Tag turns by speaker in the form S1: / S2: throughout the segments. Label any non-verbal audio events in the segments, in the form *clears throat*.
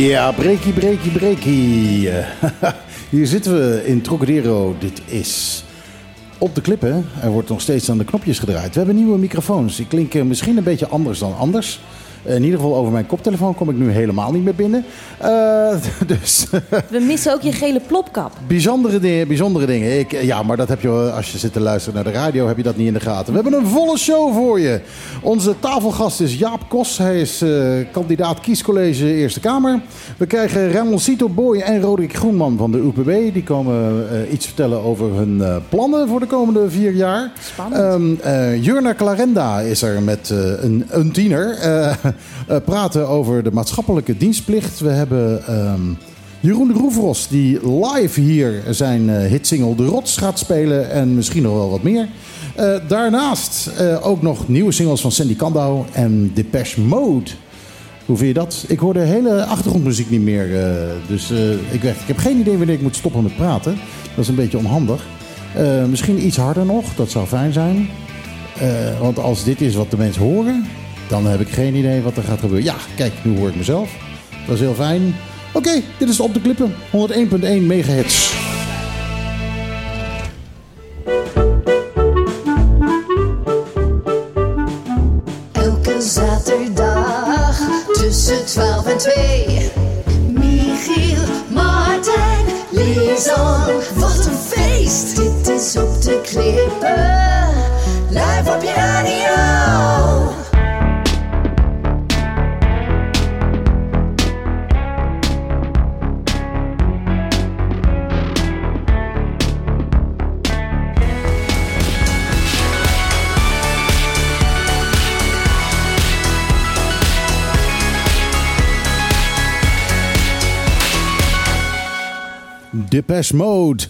S1: Ja, breakie, breakie, breakie. *laughs* Hier zitten we in Trocadero. Dit is op de klippen. Er wordt nog steeds aan de knopjes gedraaid. We hebben nieuwe microfoons. Ik klink eh, misschien een beetje anders dan anders. In ieder geval over mijn koptelefoon kom ik nu helemaal niet meer binnen. Uh, *laughs* dus,
S2: We missen ook je gele plopkap.
S1: Bijzondere dingen, bijzondere dingen. Ik, ja, maar dat heb je als je zit te luisteren naar de radio, heb je dat niet in de gaten. We hebben een volle show voor je. Onze tafelgast is Jaap Kos. Hij is uh, kandidaat kiescollege Eerste Kamer. We krijgen Ramonsito Boy en Roderick Groenman van de UPB. Die komen uh, iets vertellen over hun plannen voor de komende vier jaar.
S2: Spannend.
S1: Um, Jurna Clarenda is er met een, een tiener. Uh, *laughs* praten over de maatschappelijke dienstplicht. We hebben um, Jeroen Roefros die live hier zijn uh, hitsingle De Rots gaat spelen en misschien nog wel wat meer. Uh, daarnaast ook nog nieuwe singles van Sandy Kandau en Depeche Mode. Hoe vind je dat? Ik hoor de hele achtergrondmuziek niet meer. dus ik, ik heb geen idee wanneer ik moet stoppen met praten. Dat is een beetje onhandig. misschien iets harder nog, dat zou fijn zijn. want als dit is wat de mensen horen, dan heb ik geen idee wat er gaat gebeuren. Ja, kijk, nu hoor ik mezelf. Dat is heel fijn. Oké, dit is Op de Klippen. 101.1 megahertz.
S3: Elke zaterdag tussen 12 en 2. Michiel, Martijn, Lisan. Wat een feest. Dit is Op de Klippen. Live op je radio.
S1: Depeche Mode.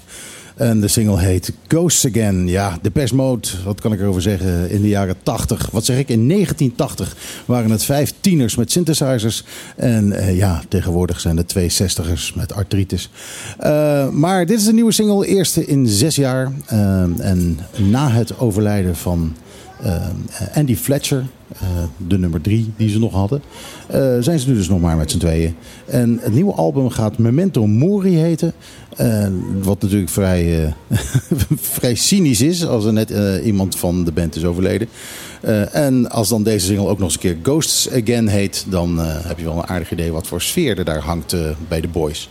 S1: En de single heet Ghosts Again. Ja, Depeche Mode, wat kan ik erover zeggen? In de jaren 80, wat zeg ik? In 1980 waren het vijf tieners met synthesizers. En eh, ja, tegenwoordig zijn het twee zestigers met artritis. Uh, maar dit is een nieuwe single, eerste in zes jaar. Uh, en na het overlijden van Andy Fletcher, uh, de nummer drie die ze nog hadden. Uh, zijn ze nu dus nog maar met z'n tweeën. En het nieuwe album gaat Memento Mori heten. Wat natuurlijk vrij, *laughs* vrij cynisch is als er net iemand van de band is overleden. en als dan deze single ook nog eens een keer Ghosts Again heet... dan heb je wel een aardig idee wat voor sfeer er daar hangt bij de boys.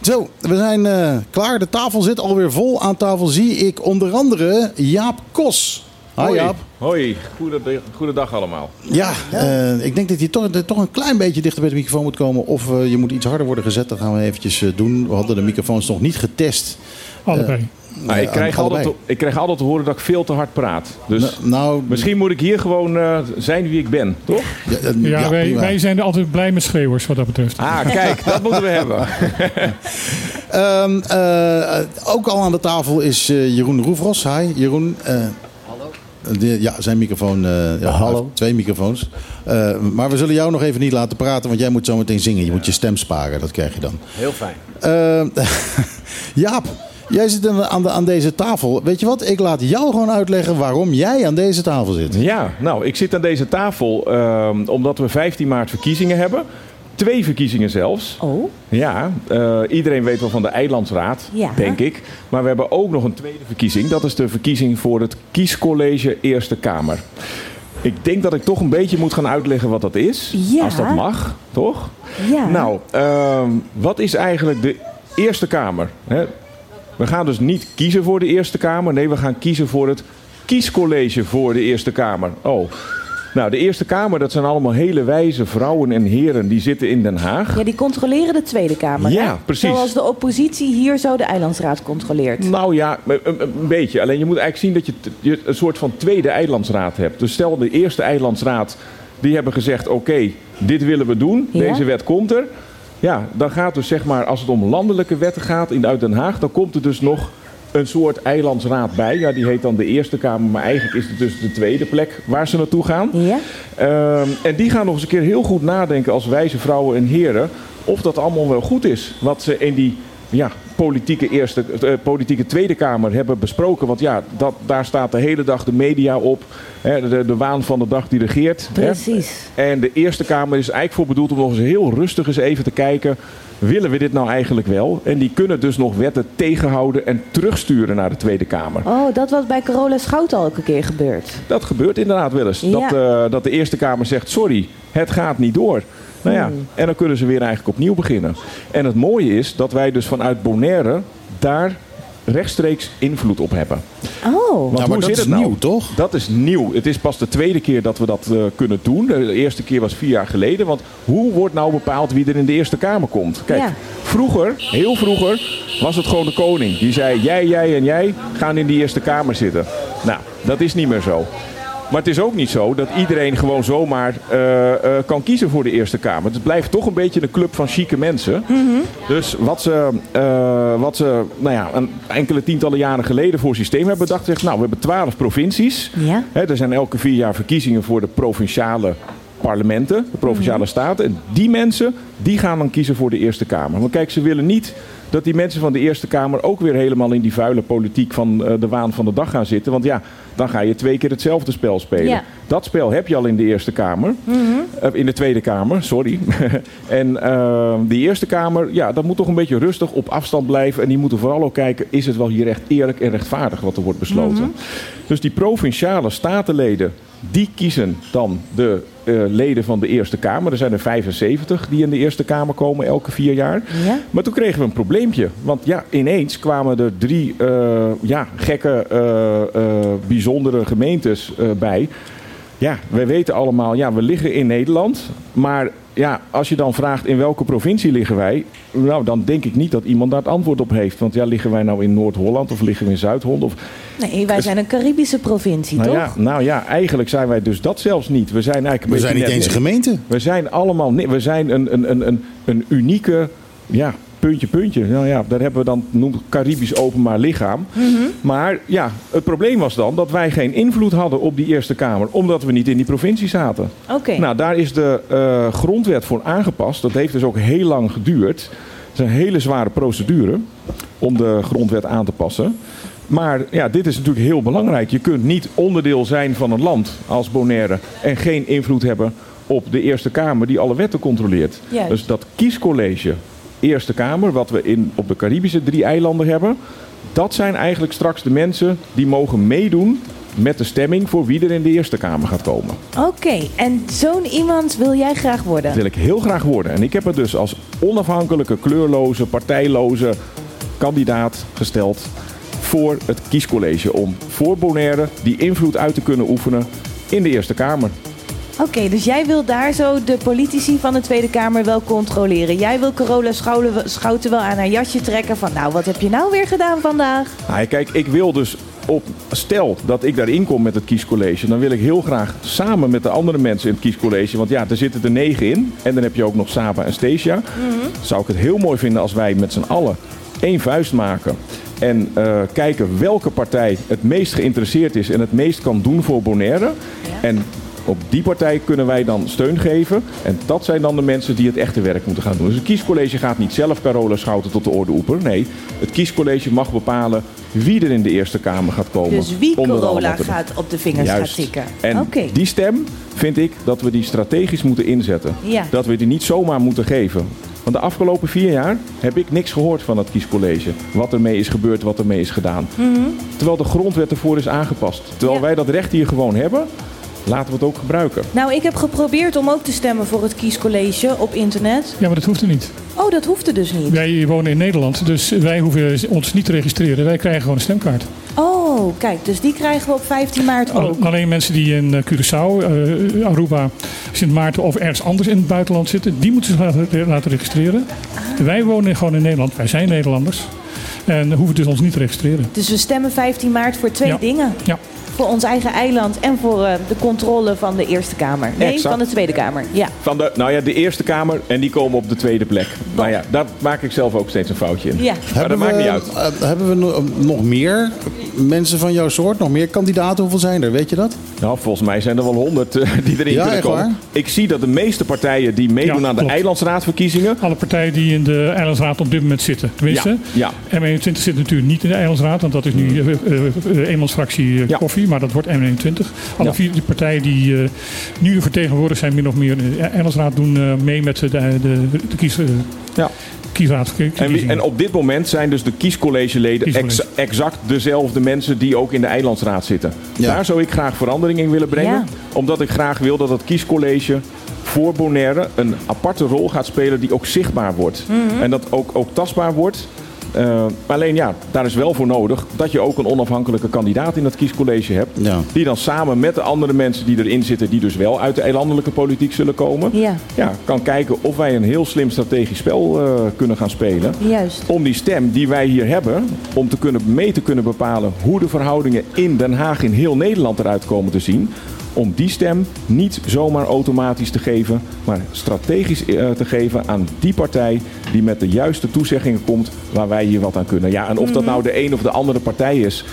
S1: Zo, we zijn klaar. De tafel zit alweer vol. Aan tafel zie ik onder andere Jaap Kos.
S4: Hoi Jaap. Hoi, goedendag allemaal.
S1: Ja, uh, ik denk dat je toch, toch een klein beetje dichter bij de microfoon moet komen. Of uh, je moet iets harder worden gezet. Dat gaan we eventjes uh, doen. We hadden de microfoons nog niet getest.
S5: Allebei.
S4: Nou, ik, krijg altijd te, ik krijg altijd te horen dat ik veel te hard praat. Dus
S1: nou, nou,
S4: misschien moet ik hier gewoon zijn wie ik ben, toch?
S5: Ja, ja, ja wij, wij, zijn er altijd blij met schreeuwers wat dat betreft.
S4: Ah, kijk, dat moeten we hebben.
S1: um, *laughs* ook al aan de tafel is Jeroen Roefros. Hi, Jeroen. De, ja, zijn microfoon. Uh, ja,
S6: hallo.
S1: Twee microfoons. Uh, maar we zullen jou nog even niet laten praten, want jij moet zo meteen zingen. Je moet je stem sparen, dat krijg je dan.
S6: Heel fijn.
S1: Uh, *laughs* Jaap, jij zit aan, de, aan deze tafel. Weet je wat? Ik laat jou gewoon uitleggen waarom jij aan deze tafel zit.
S4: Ja, nou, ik zit aan deze tafel ehm, omdat we 15 maart verkiezingen hebben. Twee verkiezingen zelfs.
S2: Oh.
S4: Ja, uh, iedereen weet wel van de Eilandsraad,
S2: ja.
S4: denk ik. Maar we hebben ook nog een tweede verkiezing. Dat is de verkiezing voor het kiescollege Eerste Kamer. Ik denk dat ik toch een beetje moet gaan uitleggen wat dat is.
S2: Ja.
S4: Als dat mag, toch?
S2: Ja.
S4: Nou, uh, wat is eigenlijk de Eerste Kamer? Hè? We gaan dus niet kiezen voor de Eerste Kamer. Nee, we gaan kiezen voor het kiescollege voor de Eerste Kamer. Oh, nou, de Eerste Kamer, dat zijn allemaal hele wijze vrouwen en heren die zitten in Den Haag.
S2: Ja, die controleren de Tweede Kamer.
S4: Ja,
S2: hè?
S4: precies.
S2: Zoals de oppositie hier zo de Eilandsraad controleert.
S4: Nou ja, een, een beetje. Alleen je moet eigenlijk zien dat je, een soort van tweede Eilandsraad hebt. Dus stel de Eerste Eilandsraad, die hebben gezegd: oké, dit willen we doen,
S2: Ja.
S4: deze wet komt er. Ja, dan gaat dus zeg maar, als het om landelijke wetten gaat in, uit Den Haag, dan komt er dus nog een soort eilandsraad bij. Ja, die heet dan de Eerste Kamer, maar eigenlijk is het dus de tweede plek waar ze naartoe gaan.
S2: Ja?
S4: Ehm, en die gaan nog eens een keer heel goed nadenken als wijze vrouwen en heren of dat allemaal wel goed is wat ze in die ja, politieke, eerste, uh, politieke Tweede Kamer hebben besproken. Want ja, dat, daar staat de hele dag de media op. Hè, de, de, waan van de dag die regeert.
S2: Precies.
S4: Hè. En de Eerste Kamer is eigenlijk voor bedoeld om nog eens heel rustig eens even te kijken. Willen we dit nou eigenlijk wel? En die kunnen dus nog wetten tegenhouden en terugsturen naar de Tweede Kamer.
S2: Oh, dat wat bij Carola Schout al elke keer gebeurt.
S4: Dat gebeurt inderdaad wel eens. Dat, uh, dat de Eerste Kamer zegt, sorry, het gaat niet door. Nou ja, hmm. en dan kunnen ze weer eigenlijk opnieuw beginnen. En het mooie is dat wij dus vanuit Bonaire daar rechtstreeks invloed op hebben.
S2: Oh,
S1: maar dat is nou? nieuw, toch?
S4: Dat is nieuw. Het is pas de tweede keer dat we dat uh, kunnen doen. De eerste keer was vier jaar geleden. Want hoe wordt nou bepaald wie er in de Eerste Kamer komt? Kijk, ja. vroeger, heel vroeger, was het gewoon de koning. Die zei, jij, jij en jij gaan in die Eerste Kamer zitten. Nou, dat is niet meer zo. Maar het is ook niet zo dat iedereen gewoon zomaar uh, uh, kan kiezen voor de Eerste Kamer. Het blijft toch een beetje een club van chique mensen.
S2: Mm -hmm.
S4: Dus wat ze, uh, wat ze nou ja, een enkele tientallen jaren geleden voor systeem hebben bedacht, zegt nou, we hebben twaalf provincies.
S2: Ja.
S4: Hè, er zijn elke vier jaar verkiezingen voor de provinciale parlementen, de provinciale mm -hmm. staten. En die mensen, die gaan dan kiezen voor de Eerste Kamer. Maar kijk, ze willen niet dat die mensen van de Eerste Kamer ook weer helemaal in die vuile politiek van uh, de waan van de dag gaan zitten. Want ja, dan ga je twee keer hetzelfde spel spelen.
S2: Ja.
S4: Dat spel heb je al in de Eerste Kamer.
S2: Mm -hmm.
S4: uh, in de Tweede Kamer, sorry. *laughs* en uh, die Eerste Kamer, ja, dat moet toch een beetje rustig op afstand blijven. En die moeten vooral ook kijken, is het wel hier echt eerlijk en rechtvaardig wat er wordt besloten.
S2: Mm -hmm.
S4: Dus die provinciale statenleden, die kiezen dan de uh, leden van de Eerste Kamer. Er zijn er 75 die in de Eerste Kamer komen elke vier jaar.
S2: Ja?
S4: Maar toen kregen we een probleempje. Want ja, ineens kwamen er drie uh, ja, gekke, uh, bijzondere gemeentes bij. Ja, wij weten allemaal, ja, we liggen in Nederland. Maar ja, als je dan vraagt in welke provincie liggen wij, nou, dan denk ik niet dat iemand daar het antwoord op heeft. Want ja, liggen wij nou in Noord-Holland of liggen we in Zuid-Holland? Of...
S2: Nee, wij zijn een Caribische provincie,
S4: nou
S2: toch?
S4: Ja, nou ja, eigenlijk zijn wij dus dat zelfs niet. We zijn eigenlijk een
S1: we zijn niet eens een gemeente.
S4: We zijn allemaal, we zijn een, een, een, een, een unieke, ja, puntje, puntje. Nou ja, daar hebben we dan noemt Caribisch openbaar lichaam.
S2: Mm -hmm.
S4: Maar ja, het probleem was dan dat wij geen invloed hadden op die Eerste Kamer, omdat we niet in die provincie zaten.
S2: Oké. Okay.
S4: Nou, daar is de uh, grondwet voor aangepast. Dat heeft dus ook heel lang geduurd. Het is een hele zware procedure om de grondwet aan te passen. Maar ja, dit is natuurlijk heel belangrijk. Je kunt niet onderdeel zijn van een land als Bonaire en geen invloed hebben op de Eerste Kamer die alle wetten controleert.
S2: Juist.
S4: Dus dat kiescollege Eerste Kamer, wat we in, op de Caribische drie eilanden hebben, dat zijn eigenlijk straks de mensen die mogen meedoen met de stemming voor wie er in de Eerste Kamer gaat komen.
S2: Oké, okay, en zo'n iemand wil jij graag worden?
S4: Dat wil ik heel graag worden. En ik heb het dus als onafhankelijke, kleurloze, partijloze kandidaat gesteld voor het kiescollege. Om voor Bonaire die invloed uit te kunnen oefenen in de Eerste Kamer.
S2: Oké, okay, dus jij wil daar zo de politici van de Tweede Kamer wel controleren. Jij wil Carola Schouten wel aan haar jasje trekken van... nou, wat heb je nou weer gedaan vandaag?
S4: Nou, kijk, ik wil dus op... Stel dat ik daarin kom met het kiescollege... dan wil ik heel graag samen met de andere mensen in het kiescollege... want ja, er zitten er negen in. En dan heb je ook nog Saba en Stacia.
S2: Mm -hmm.
S4: Zou ik het heel mooi vinden als wij met z'n allen één vuist maken... En uh, kijken welke partij het meest geïnteresseerd is en het meest kan doen voor Bonaire.
S2: Ja.
S4: En op die partij kunnen wij dan steun geven. En dat zijn dan de mensen die het echte werk moeten gaan doen. Dus het kiescollege gaat niet zelf Carola Schouten tot de orde oeperen. Nee, het kiescollege mag bepalen wie er in de Eerste Kamer gaat komen.
S2: Dus wie Carola gaat op de vingers
S4: Juist.
S2: gaat tikken.
S4: En
S2: okay.
S4: die stem vind ik dat we die strategisch moeten inzetten.
S2: Ja.
S4: Dat we die niet zomaar moeten geven. Want de afgelopen vier jaar heb ik niks gehoord van het kiescollege. Wat ermee is gebeurd, wat ermee is gedaan.
S2: Mm -hmm.
S4: Terwijl de grondwet ervoor is aangepast. Terwijl
S2: Ja.
S4: wij dat recht hier gewoon hebben, laten we het ook gebruiken.
S2: Nou, ik heb geprobeerd om ook te stemmen voor het kiescollege op internet.
S5: Ja, maar dat hoeft er niet.
S2: Oh, dat hoefde dus niet.
S5: Wij wonen in Nederland, dus wij hoeven ons niet te registreren. Wij krijgen gewoon een stemkaart.
S2: Oh, kijk, dus die krijgen we op 15 maart ook.
S5: Alleen mensen die in uh, Curaçao, uh, Aruba, Sint Maarten of ergens anders in het buitenland zitten, die moeten zich laten, laten registreren.
S2: Ah.
S5: Wij wonen gewoon in Nederland, wij zijn Nederlanders. En hoeven dus ons niet te registreren.
S2: Dus we stemmen 15 maart voor twee
S5: Ja.
S2: dingen.
S5: Ja.
S2: Voor ons eigen eiland en voor eh, de controle van de Eerste Kamer. Nee,
S4: Exact.
S2: van de Tweede Kamer. Ja.
S4: Van de, nou ja, de Eerste Kamer en die komen op de tweede plek. Maar ja, daar maak ik zelf ook steeds een foutje in.
S2: Ja.
S4: Maar dat maakt niet uit.
S1: eh, hebben we no- nog meer mensen van jouw soort? Nog meer kandidaten? Hoeveel zijn er? Weet je dat?
S4: Nou, volgens mij zijn er wel honderd eh, die erin
S1: Ja,
S4: kunnen komen.
S1: waar?
S4: Ik zie dat de meeste partijen die meedoen
S5: Ja,
S4: aan de
S5: klopt.
S4: eilandsraadverkiezingen...
S5: Alle partijen die in de Eilandsraad op dit moment zitten. Tenminste,
S4: Ja,
S5: M21 zit natuurlijk niet in de Eilandsraad, want dat is nu eh, eh, eh, eenmansfractie eh,
S4: Ja.
S5: koffie, maar dat wordt M21. Alle
S4: Ja.
S5: vier die partijen die eh, nu vertegenwoordigd zijn, min of meer in de Eilandsraad, doen eh, mee met de, de, de, de kies, eh,
S4: ja. En, wie-
S5: kiesraadsverkiezingen.
S4: en op dit moment zijn dus de kiescollegeleden
S5: Kiescollege.
S4: ex- exact dezelfde mensen die ook in de eilandsraad zitten.
S1: Ja.
S4: Daar zou ik graag verandering in willen brengen.
S2: Ja.
S4: Omdat ik graag wil dat het kiescollege voor Bonaire een aparte rol gaat spelen die ook zichtbaar wordt.
S2: Mhm.
S4: En dat ook, ook tastbaar wordt. Eh, maar alleen ja, daar is wel voor nodig dat je ook een onafhankelijke kandidaat in dat kiescollege hebt.
S1: Ja.
S4: Die dan samen met de andere mensen die erin zitten, die dus wel uit de eilandelijke politiek zullen komen,
S2: Ja,
S4: ja, kan kijken of wij een heel slim strategisch spel eh, kunnen gaan spelen.
S2: juist.
S4: Om die stem die wij hier hebben, om te kunnen, mee te kunnen bepalen hoe de verhoudingen in Den Haag in heel Nederland eruit komen te zien. Om die stem niet zomaar automatisch te geven, maar strategisch eh, te geven aan die partij die met de juiste toezeggingen komt waar wij hier wat aan kunnen. Ja, en of dat nou de een of de andere partij is,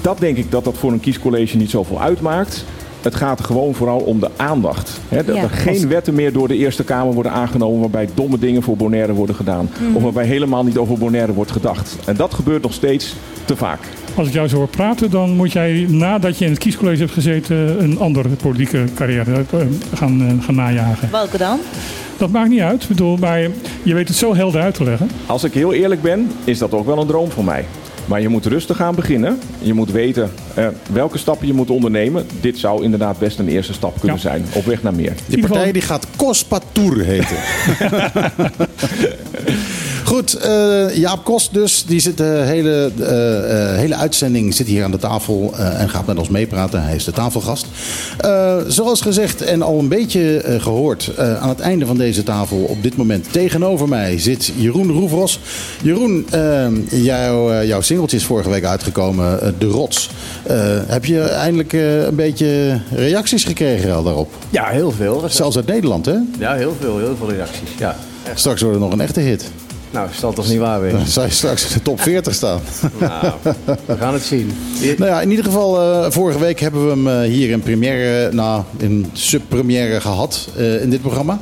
S4: dat denk ik dat dat voor een kiescollege niet zoveel uitmaakt. Het gaat er gewoon vooral om de aandacht. Hè, dat
S2: Ja.
S4: er geen wetten meer door de Eerste Kamer worden aangenomen waarbij domme dingen voor Bonaire worden gedaan. Of waarbij helemaal niet over Bonaire wordt gedacht. En dat gebeurt nog steeds te vaak.
S5: Als ik jou zo hoor praten, dan moet jij nadat je in het kiescollege hebt gezeten een andere politieke carrière eh, gaan, eh, gaan najagen.
S2: Welke dan?
S5: Dat maakt niet uit, ik bedoel, maar je weet het zo helder uit te leggen.
S4: Als ik heel eerlijk ben, is dat ook wel een droom voor mij. Maar je moet rustig gaan beginnen. Je moet weten eh, welke stappen je moet ondernemen. Dit zou inderdaad best een eerste stap kunnen
S5: Ja.
S4: zijn. Op weg naar meer.
S1: Die partij die gaat Kospatour heten. *laughs* Goed, eh, Jaap Kost dus. Die zit de hele, eh, eh, hele uitzending zit hier aan de tafel eh, en gaat met ons meepraten. Hij is de tafelgast. Eh, zoals gezegd en al een beetje eh, gehoord, eh, aan het einde van deze tafel op dit moment tegenover mij zit Jeroen Roefros. Jeroen, eh, jouw, eh, jouw singeltje is vorige week uitgekomen, eh, De Rots. Eh, heb je eindelijk eh, een beetje reacties gekregen al daarop?
S6: Ja, heel veel.
S1: Zelfs uit Nederland, hè?
S6: Ja, heel veel, heel veel reacties. Ja.
S1: Straks wordt het nog een echte hit.
S6: Nou, zal toch niet waar weer?
S1: Dan zou je straks in de top 40 staan.
S6: nou, we gaan het zien.
S1: Nou ja, in ieder geval, eh, vorige week hebben we hem eh, hier in première, nou, in subpremière gehad eh, in dit programma.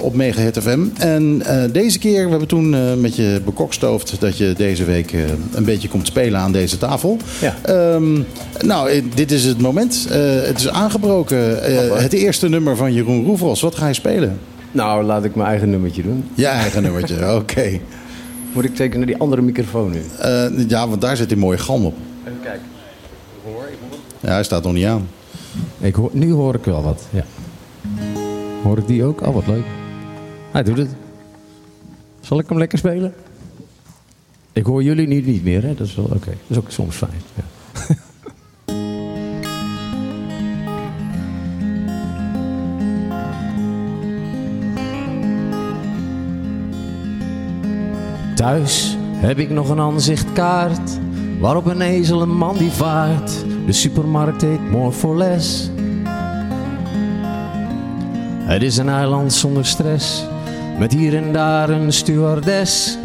S1: op Mega Hit FM. En deze keer, we hebben toen met je bekokstoofd dat je deze week een beetje komt spelen aan deze tafel.
S6: Ja.
S1: Ehm, nou, dit is het moment. Het is aangebroken. Het eerste nummer van Jeroen Roefros. Wat ga je spelen?
S6: Nou, laat ik mijn eigen nummertje doen.
S1: Je eigen nummertje, *laughs* oké.
S6: Moet ik naar die andere microfoon nu?
S1: Eh, ja, want daar zit die mooie galm op.
S6: Even kijken. Hoor, ik hoor...
S1: Ja, hij staat nog niet aan.
S6: Ik hoor, nu hoor ik wel wat, ja. Hoor ik die ook? Oh, wat leuk. Hij doet het. Zal ik hem lekker spelen? Ik hoor jullie nu niet meer, hè? Dat is wel oké. Dat is ook soms fijn. Ja. *laughs* Thuis heb ik nog een aanzichtkaart waarop een ezel een man die vaart. De supermarkt heet Less. Het is een eiland zonder stress, met hier en daar een stewardess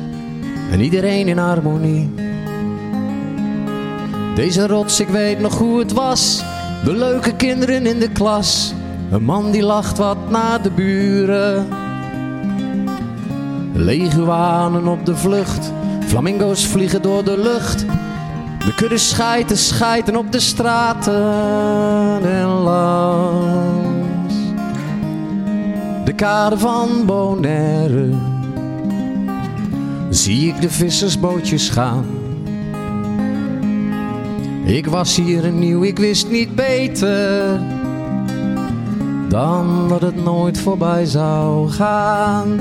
S6: en iedereen in harmonie. Deze rots, ik weet nog hoe het was, de leuke kinderen in de klas, een man die lacht wat naar de buren. Leguanen op de vlucht, flamingo's vliegen door de lucht. De kudde schijten, schijten op de straten en langs de kade van Bonaire. Zie ik de vissersbootjes gaan. Ik was hier nieuw, ik wist niet beter dan dat het nooit voorbij zou gaan.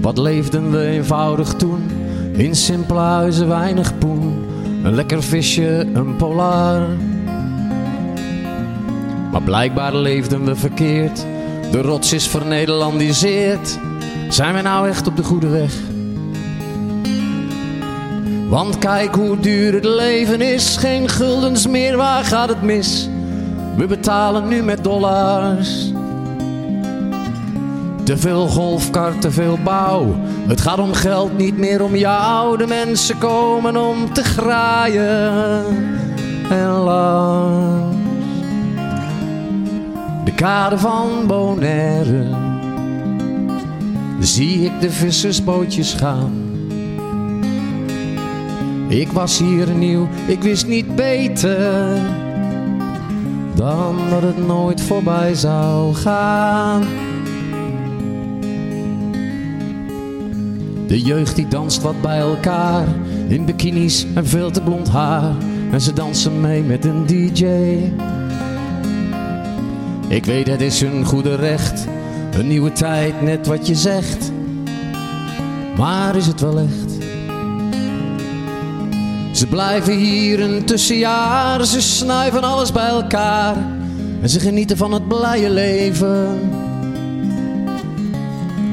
S6: Wat leefden we eenvoudig toen, in simpele huizen weinig poen, een lekker visje, een polar. Maar blijkbaar leefden we verkeerd, de rots is vernederlandiseerd, Zijn we nou echt op de goede weg? Want kijk hoe duur het leven is, geen guldens meer, waar gaat het mis? We betalen nu met dollars. Te veel golfkar, te veel bouw. Het gaat om geld, niet meer om jou. De mensen komen om te graaien en langs. De kade van Bonaire zie ik de vissersbootjes gaan. Ik was hier nieuw, ik wist niet beter dan dat het nooit voorbij zou gaan. De jeugd die danst wat bij elkaar in bikinis en veel te blond haar. En ze dansen mee met een DJ. Ik weet het is hun goede recht, een nieuwe tijd, net wat je zegt. Maar is het wel echt? Ze blijven hier een tussenjaar, ze snuiven alles bij elkaar. En ze genieten van het blije leven.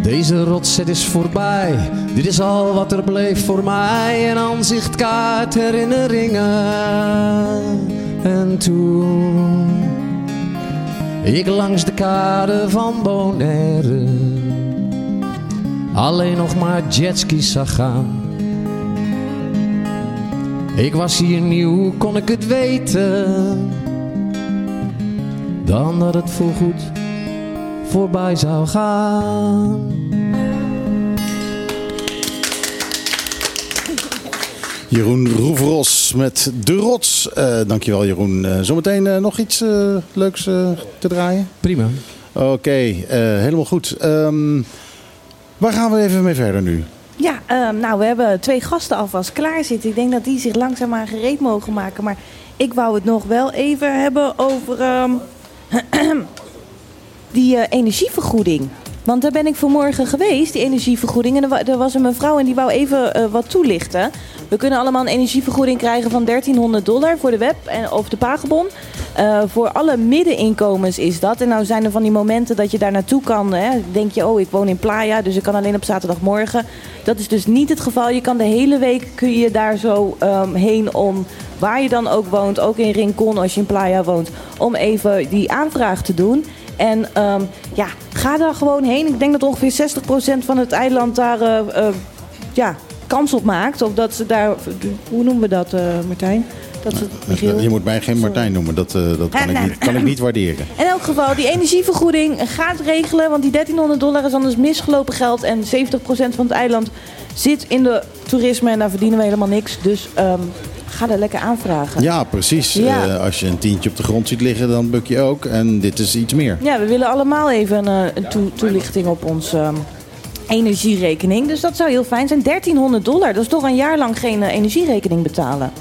S6: Deze rotzet is voorbij, dit is al wat er bleef voor mij. Een aanzichtkaart, herinneringen. En toen ik langs de kade van Bonaire alleen nog maar jetskis zag gaan. Ik was hier nieuw, kon ik het weten? Dan dat het voorgoed voorbij zou gaan.
S1: Jeroen Roeveros met De Rots. Eh, dankjewel Jeroen. Eh, zometeen eh, nog iets eh, leuks eh, te draaien?
S6: Prima.
S1: Oké, eh, helemaal goed. Ehm, waar gaan we even mee verder nu?
S2: Ja, ehm, nou, we hebben twee gasten alvast klaar zitten. Ik denk dat die zich langzaamaan gereed mogen maken. Maar ik wou het nog wel even hebben over ehm, *clears throat* die eh, energievergoeding. Want daar ben ik vanmorgen geweest, die energievergoeding. En er, wa- was een mevrouw en die wou even eh, wat toelichten. We kunnen allemaal een energievergoeding krijgen van 1300 dollar voor de web en, of de pagebon. Eh, voor alle middeninkomens is dat. En nou zijn er van die momenten dat je daar naartoe kan. Hè. Denk je, oh, ik woon in Playa, dus ik kan alleen op zaterdagmorgen. Dat is dus niet het geval. Je kan de hele week kun je daar zo ehm, heen om, waar je dan ook woont, ook in Rincon als je in Playa woont, om even die aanvraag te doen. En ehm, ja, ga daar gewoon heen. Ik denk dat ongeveer 60% van het eiland daar eh, eh, ja, kans op maakt. Of dat ze daar, hoe noemen we dat, eh, Martijn? Dat ze, Michiel?
S1: Je moet mij geen Martijn noemen, dat, dat kan, ik niet, kan ik niet waarderen.
S2: In elk geval, die energievergoeding gaat regelen. Want die 1300 dollar is anders misgelopen geld. En 70% van het eiland zit in de toerisme. En daar verdienen we helemaal niks. Dus ehm, ga daar lekker aanvragen.
S1: Ja, precies.
S2: Ja.
S1: Eh, als je een tientje op de grond ziet liggen, dan buk je ook. En dit is iets meer.
S2: Ja, we willen allemaal even een, een toe- toelichting op onze ehm, energierekening. Dus dat zou heel fijn zijn. 1300 dollar, dat is toch een jaar lang geen eh, energierekening betalen.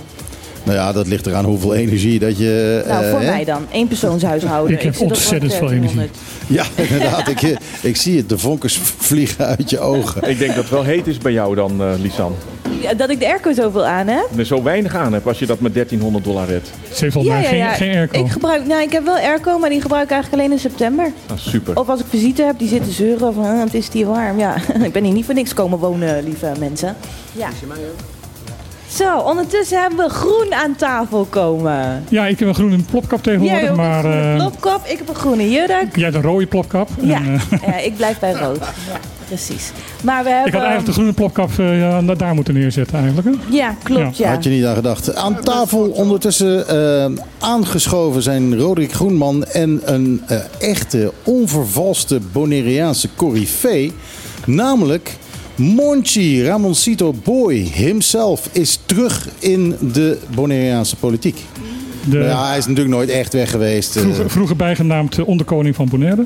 S1: Nou ja, dat ligt eraan hoeveel energie dat je...
S2: nou,
S1: eh,
S2: voor mij dan. Eén persoonshuishouden.
S5: Ik heb ontzettend
S2: wat
S5: veel energie.
S2: 1300.
S1: Ja, *laughs* inderdaad. ik, eh, ik zie het. De vonkers vliegen uit je ogen.
S4: Ik denk dat het wel heet is bij jou dan, eh, Lisan.
S2: Ja, dat ik de airco zoveel aan heb.
S4: Er zo weinig aan hebt als je dat met 1300 dollar redt.
S5: Ze heeft volgens mij geen, geen airco.
S2: Ik, gebruik, nou, ik heb wel airco, maar die gebruik ik eigenlijk alleen in september.
S4: Ah, super.
S2: Of als ik visite heb, die zitten zeuren van "Ah, het is hier warm. Ja, *laughs* ik ben hier niet voor niks komen wonen, lieve mensen. Ja. Zo, ondertussen hebben we groen aan tafel komen.
S5: Ja, ik heb een groene plopkap
S2: Jij
S5: tegenwoordig,
S2: een
S5: maar
S2: groene
S5: eh,
S2: plopkap, ik heb een groene jurk.
S5: jij hebt een rode plopkap. En,
S2: Ja,
S5: eh, *laughs*
S2: ja, ik blijf bij rood. *laughs* Ja, precies. Maar we hebben...
S5: ik had eigenlijk de groene plopkap eh, ja, da- daar moeten neerzetten eigenlijk. Hè?
S2: Ja, klopt, ja.
S1: Had je niet aan gedacht. Aan tafel ondertussen aangeschoven zijn Roderick Groenman en een eh, echte onvervalste Bonaireaanse coryfee. Namelijk Monchi Ramoncito Boy himself is terug in de Bonaireaanse politiek.
S5: De,
S1: Ja, hij is natuurlijk nooit echt weg geweest. eh,
S5: vroeger, vroeger bijgenaamd eh, onderkoning van Bonaire.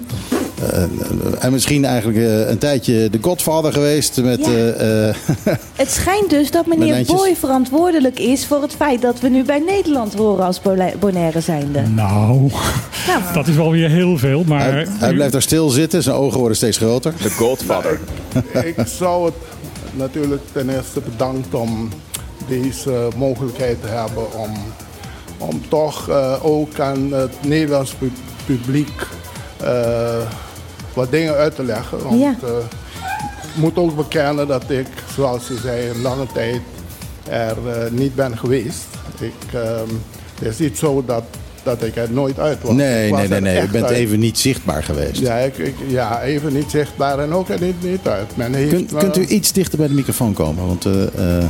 S1: En misschien eigenlijk eh, een tijdje de godfather geweest met...
S2: Ja.
S1: eh, eh, *laughs*
S2: Het schijnt dus dat meneer. Boy verantwoordelijk is voor het feit dat we nu bij Nederland horen als Bonaire zijnde.
S5: Nou,
S2: Nou,
S5: dat is wel weer heel veel. Maar
S1: hij, hij blijft daar stil zitten, zijn ogen worden steeds groter.
S4: De Godfather.
S7: Ik zou het natuurlijk ten eerste bedankt om deze mogelijkheid te hebben om, om toch eh, ook aan het Nederlands pu- publiek eh, wat dingen uit te leggen. Want
S2: Ja.
S7: eh, moet ook bekennen dat ik, zoals je zei, een lange tijd er eh, niet ben geweest. Ik, ehm, het is niet zo dat, dat ik er nooit uit was. Ik
S1: Nee,
S7: was
S1: nee, nee, nee. Je bent
S7: uit.
S1: even niet zichtbaar geweest.
S7: Ja, ik, ik- ja, even niet zichtbaar en ook er niet, niet uit. Men heeft
S1: Kunt,
S7: me-
S1: kunt u iets dichter bij de microfoon komen? Want eh, eh,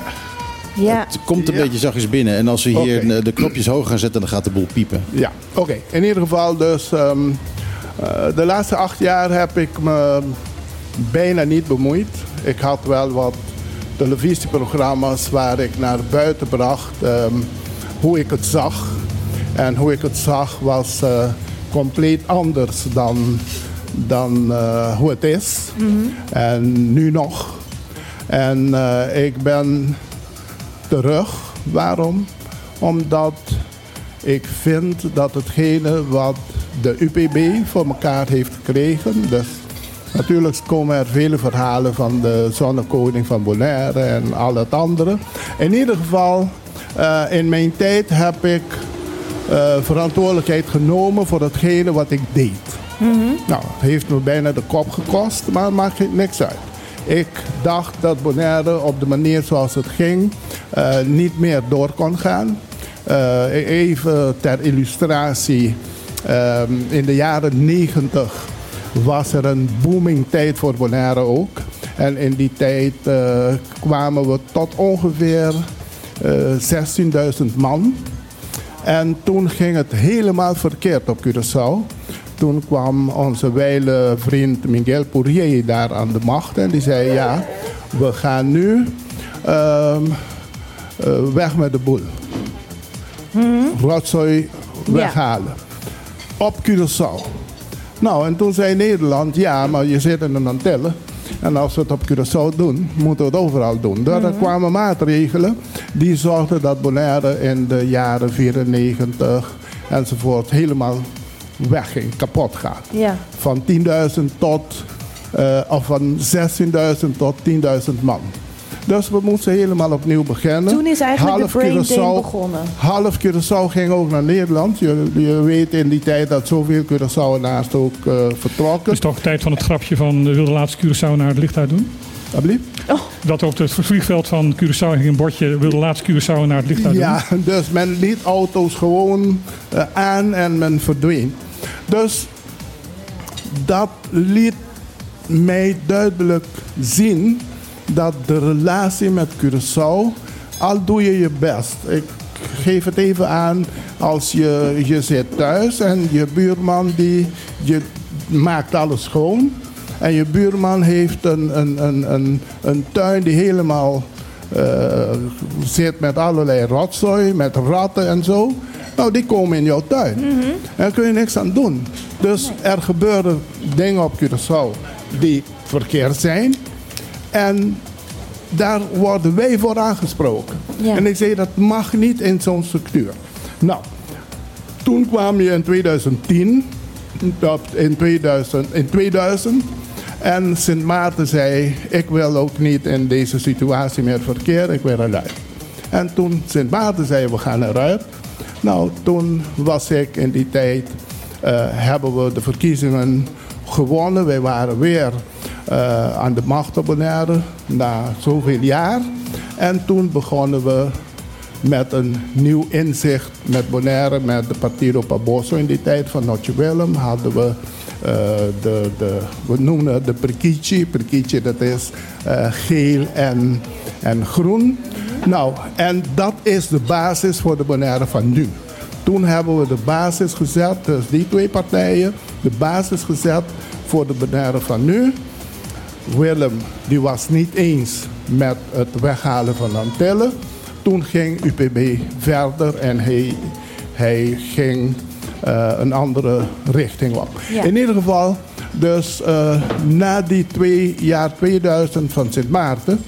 S2: Ja.
S1: het komt een
S7: Ja.
S1: beetje zachtjes binnen. En als we hier de, knopjes hoog gaan zetten, dan gaat de boel piepen.
S7: Ja, oké. In ieder geval dus... ehm, eh, de laatste acht jaar heb ik me bijna niet bemoeid. Ik had wel wat televisieprogramma's waar ik naar buiten bracht ehm, hoe ik het zag. En hoe ik het zag was eh, compleet anders dan, dan eh, hoe het is. En nu nog. En eh, ik ben terug. Waarom? Omdat ik vind dat hetgene wat de UPB voor elkaar heeft gekregen. Dus natuurlijk komen er vele verhalen van de zonnekoning van Bonaire en al het andere. In ieder geval, eh, in mijn tijd heb ik eh, verantwoordelijkheid genomen voor hetgene wat ik deed. Nou, het heeft me bijna de kop gekost, maar het maakt niks uit. Ik dacht dat Bonaire op de manier zoals het ging eh, niet meer door kon gaan. Eh, even ter illustratie. Ehm, in de jaren 90 was er een booming tijd voor Bonaire ook. En in die tijd eh, kwamen we tot ongeveer eh 16.000 man. En toen ging het helemaal verkeerd op Curaçao. Toen kwam onze wijle vriend Miguel Poirier daar aan de macht. En die zei, ja, we gaan nu ehm, eh, weg met de boel. Rotzooi weghalen. Op Curaçao. Nou, en toen zei Nederland, ja, maar je zit in de Antillen. En als we het op Curaçao doen, moeten we het overal doen. Dus er kwamen maatregelen die zorgden dat Bonaire in de jaren 94 enzovoort helemaal wegging, kapot gaat.
S2: Ja.
S7: Van 10.000 tot, eh, of van 16.000 tot 10.000 man. Dus we moesten helemaal opnieuw beginnen.
S2: Toen is eigenlijk de brain begonnen.
S7: Half Curaçao ging ook naar Nederland. Je, je weet in die tijd dat zoveel Curaçaoenaars ook eh, vertrokken.
S5: Het is toch tijd van het grapje van eh, wil de laatste Curaçao naar het licht uit doen?
S7: Alsjeblieft?
S5: Dat op het vliegveld van Curaçao hing een bordje wil de laatste Curaçao naar het licht uit doen?
S7: Ja, *laughs* dus men liet auto's gewoon eh, aan en men verdween. Dus dat liet mij duidelijk zien dat de relatie met Curaçao, al doe je je best. Ik geef het even aan als je, je zit thuis en je buurman die, je maakt alles schoon. En je buurman heeft een, een, een, een, een tuin die helemaal eh, zit met allerlei rotzooi, met ratten en zo. Nou, die komen in jouw tuin. En daar kun je niks aan doen. Dus er gebeuren dingen op Curaçao die verkeerd zijn. En daar worden wij voor aangesproken.
S2: Ja.
S7: En ik zei, dat mag niet in zo'n structuur. Nou, toen kwam je in 2010, dat in 2000, in 2000 en Sint Maarten zei, ik wil ook niet in deze situatie meer verkeren, ik wil eruit. En toen Sint Maarten zei, we gaan eruit. Nou, toen was ik in die tijd, eh, hebben we de verkiezingen gewonnen. Wij waren weer eh, aan de macht op Bonaire na zoveel jaar. En toen begonnen we met een nieuw inzicht met Bonaire, met de Partido Paboso. In die tijd van Notje Willem hadden we eh, de, de, we noemen het de Prekici. Prekici dat is eh, geel en, en groen. Nou, en dat is de basis voor de Bonaire van nu. Toen hebben we de basis gezet, dus die twee partijen, de basis gezet voor de Bonaire van nu. Willem die was niet eens met het weghalen van Antillen. Toen ging UPB verder en hij, hij ging eh, een andere richting op.
S2: Ja.
S7: In ieder geval, dus eh, na die twee jaar 2000 van Sint Maarten,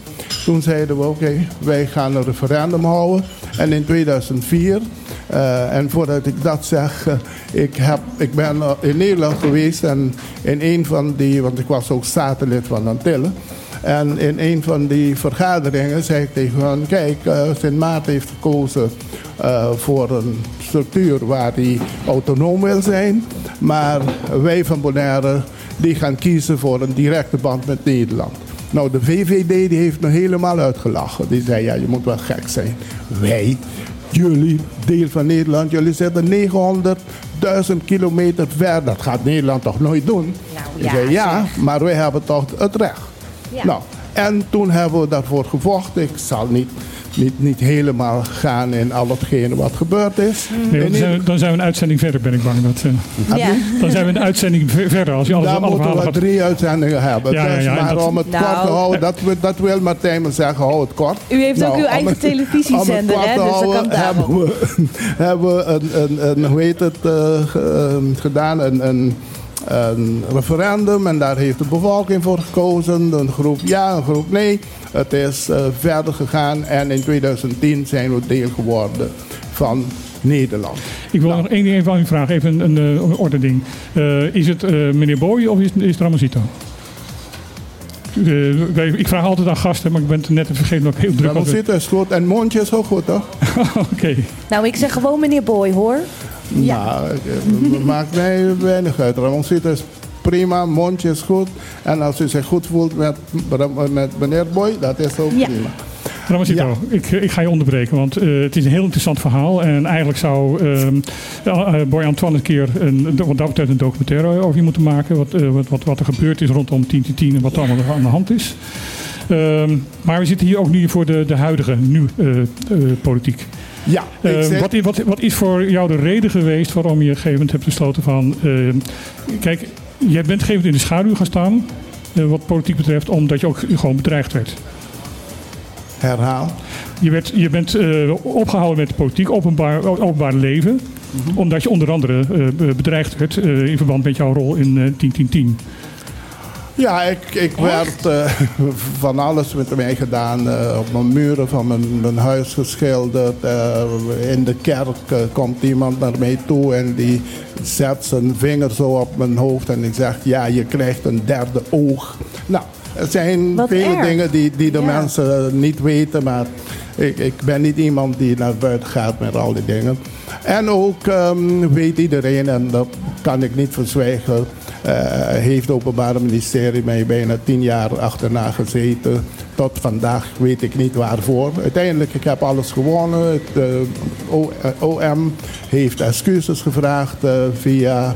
S7: toen zeiden we oké, wij gaan een referendum houden. En in 2004, eh, en voordat ik dat zeg, eh, ik, heb, ik ben eh, in Nederland geweest en in een van die, want ik was ook statenlid van Antillen. En in een van die vergaderingen zei ik tegen hen, kijk, Sint Maarten heeft gekozen voor een structuur waar hij autonoom wil zijn. Maar wij van Bonaire, die gaan kiezen voor een directe band met Nederland. Nou, de VVD die heeft me helemaal uitgelachen. Die zei, ja, je moet wel gek zijn. Wij, jullie, deel van Nederland, jullie zitten 900.000 kilometer ver. Dat gaat Nederland toch nooit doen?
S2: Nou, ja,
S7: zei, ja, maar wij hebben toch het recht.
S2: Ja.
S7: Nou, en toen hebben we daarvoor gevochten. Ik zal niet, niet, niet helemaal gaan in al hetgene wat gebeurd is.
S5: Nee, dan, zijn we, dan zijn we een uitzending verder, ben ik bang. Dat, eh,
S2: Ja.
S5: dan zijn we een uitzending ver- verder als je alles
S7: Daar
S5: alle
S7: moeten we
S5: gaat.
S7: drie uitzendingen hebben.
S5: Ja, ja,
S7: dus
S5: ja,
S7: maar
S5: dat-
S7: om het
S2: Nou.
S7: kort te houden, dat, wil- dat wil Martijn me zeggen, hou het kort.
S2: U heeft ook uw
S7: om
S2: eigen
S7: het-
S2: televisiezender, hè, dus dat kan daarom.
S7: hebben we, *laughs* hebben we een, een, een, hoe heet het, eh, ehm, gedaan, een, een, een referendum. En daar heeft de bevolking voor gekozen. Een groep ja, een groep nee. Het is eh, verder gegaan en in 2010 zijn we deel geworden van Nederland.
S5: Ik wil nog één ding even aan u vragen, even een, een, eh, orde ding. Eh, is het eh, meneer Boy of is, is het Ramazito? Ik vraag altijd aan gasten, maar ik ben het net vergeten dat ik heel druk was.
S7: zitten is goed en mondje is ook goed, toch? *laughs*
S5: Oké.
S2: Nou, ik zeg gewoon meneer Boy, hoor. Ja.
S7: Nou, het maakt mij weinig uit. Ramon Zit is prima, mondje is goed. En als u zich goed voelt met, met meneer Boy, dat is ook
S2: Ja.
S7: prima.
S5: Ramazito,
S7: Ja.
S5: ik, ik ga je onderbreken, want eh, het is een heel interessant verhaal. En eigenlijk zou ehm, eh, Boy Antoine een keer een, wat dat betreft een documentaire over je moeten maken. Wat, eh, wat, wat, wat er gebeurd is rondom 10 10 en wat er allemaal aan de hand is. Ehm, maar we zitten hier ook nu voor de, de huidige, nu eh, eh, politiek.
S7: Ja,
S5: Eh, wat, wat, wat is voor jou de reden geweest waarom je op een gegeven moment hebt besloten van... eh, kijk, jij bent gegeven in de schaduw gaan staan, eh, wat politiek betreft, omdat je ook gewoon bedreigd werd.
S7: herhaal.
S5: Je, werd, je bent eh, opgehouden met politiek, openbaar, openbaar leven,
S7: Mhm.
S5: omdat je onder andere be- bedreigd werd in verband met jouw rol in eh 10-10-10.
S7: Ja, ik, ik werd eh, *laughs* van alles met mij gedaan. eh, op mijn muren van mijn, mijn huis geschilderd. eh, in de kerk komt iemand naar mij toe en die zet zijn vinger zo op mijn hoofd. En ik zeg, ja, je krijgt een derde oog. Nou, er zijn
S2: Wat
S7: vele
S2: erg.
S7: dingen die, die de
S2: Ja.
S7: mensen niet weten. Maar ik, ik ben niet iemand die naar buiten gaat met al die dingen. En ook ehm, weet iedereen, en dat kan ik niet verzwijgen... eh, heeft het Openbare Ministerie mij bijna tien jaar achterna gezeten. Tot vandaag weet ik niet waarvoor. Uiteindelijk, ik heb alles gewonnen. Het eh, O- eh, OM heeft excuses gevraagd via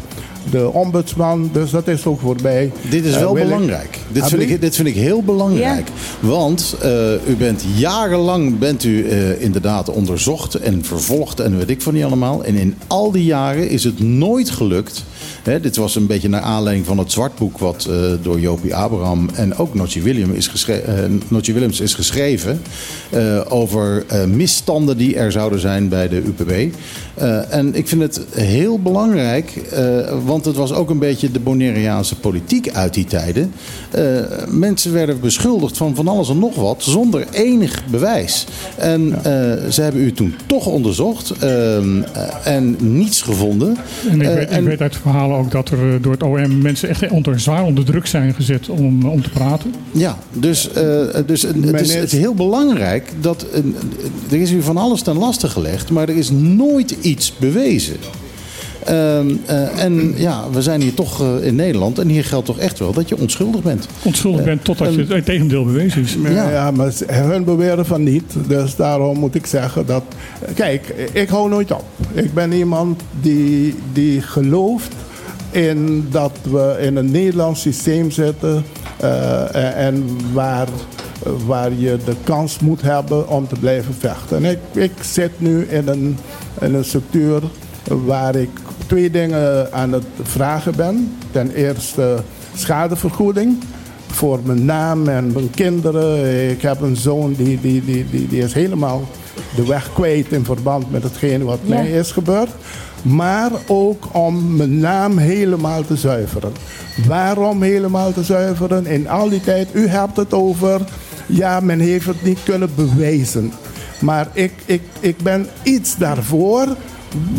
S7: de ombudsman. Dus dat is ook voorbij.
S1: Dit is wel
S7: ik-
S1: belangrijk. Dit vind, ik, dit vind ik heel belangrijk. Want eh, u bent jarenlang bent u eh, inderdaad onderzocht en vervolgd en weet ik van niet allemaal. En in al die jaren is het nooit gelukt. Hè, dit was een beetje naar aanleiding van het zwartboek wat eh, door Jopie Abraham en ook Notje, William is Notje Williams is geschreven. eh, over misstanden die er zouden zijn bij de UPB. En ik vind het heel belangrijk, want het was ook een beetje de Bonaireaanse politiek uit die tijden. Mensen werden beschuldigd van van alles en nog wat zonder enig bewijs. En ze hebben u toen toch onderzocht eh, en niets gevonden.
S5: En ik, weet, ik weet uit verhalen ook dat er eh, door het OM mensen echt onder, zwaar onder druk zijn gezet om, om te praten.
S1: Ja, dus, eh, dus het, is, het is heel belangrijk dat. eh, er is u van alles ten laste gelegd, maar er is nooit iets bewezen. Ehm, eh, en ja, we zijn hier toch eh, in Nederland en hier geldt toch echt wel dat je onschuldig bent.
S5: Onschuldig bent totdat je het tegendeel bewezen is.
S7: Ja.
S1: Ja.
S7: maar hun beweren van niet. Dus daarom moet ik zeggen dat... Kijk, ik hou nooit op. Ik ben iemand die, die gelooft in dat we in een Nederlands systeem zitten... eh, en waar, waar je de kans moet hebben om te blijven vechten. En ik, ik zit nu in een, in een structuur waar ik twee dingen aan het vragen ben. Ten eerste schadevergoeding voor mijn naam en mijn kinderen. Ik heb een zoon die, die, die, die, die is helemaal de weg kwijt in verband met hetgene wat
S2: Ja.
S7: mij is gebeurd. Maar ook om mijn naam helemaal te zuiveren. Waarom helemaal te zuiveren? In al die tijd, u hebt het over, ja, men heeft het niet kunnen bewijzen. Maar ik, ik, ik ben iets daarvoor.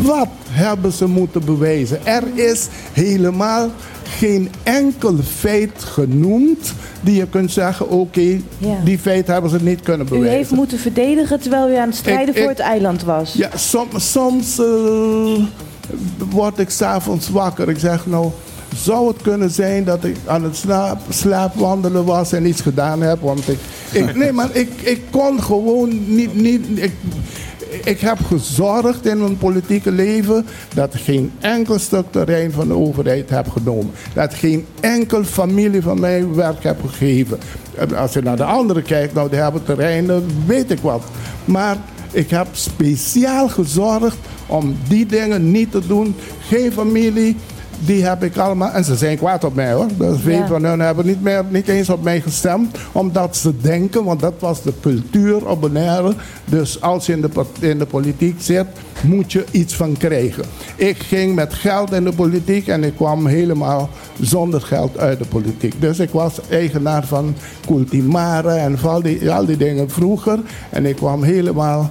S7: Wat hebben ze moeten bewijzen? Er is helemaal geen enkel feit genoemd die je kunt zeggen: oké,
S2: Ja.
S7: die feit hebben ze niet kunnen
S2: U
S7: bewijzen.
S2: heeft moeten verdedigen terwijl u aan het strijden
S7: Ik-
S2: voor het eiland was.
S7: Ja, som- soms eh, word ik s'avonds wakker. Ik zeg nou, zou het kunnen zijn dat ik aan het slaap, slaapwandelen was en iets gedaan heb. Want ik, ik, nee, maar ik, ik kon gewoon niet. niet ik, ik heb gezorgd in mijn politieke leven dat geen enkel stuk terrein van de overheid heb genomen. Dat geen enkel familie van mij werk heb gegeven. Als je naar de anderen kijkt, nou die hebben terreinen, weet ik wat. Maar ik heb speciaal gezorgd om die dingen niet te doen. Geen familie, die heb ik allemaal. En ze zijn kwaad op mij hoor. Dus veel
S2: Ja.
S7: van hun hebben niet, meer, niet eens op mij gestemd. Omdat ze denken, want dat was de cultuur op Bonaire. Dus als je in de, in de politiek zit, moet je iets van krijgen. Ik ging met geld in de politiek en ik kwam helemaal zonder geld uit de politiek. Dus ik was eigenaar van Cultimare en al die, al die dingen vroeger. En ik kwam helemaal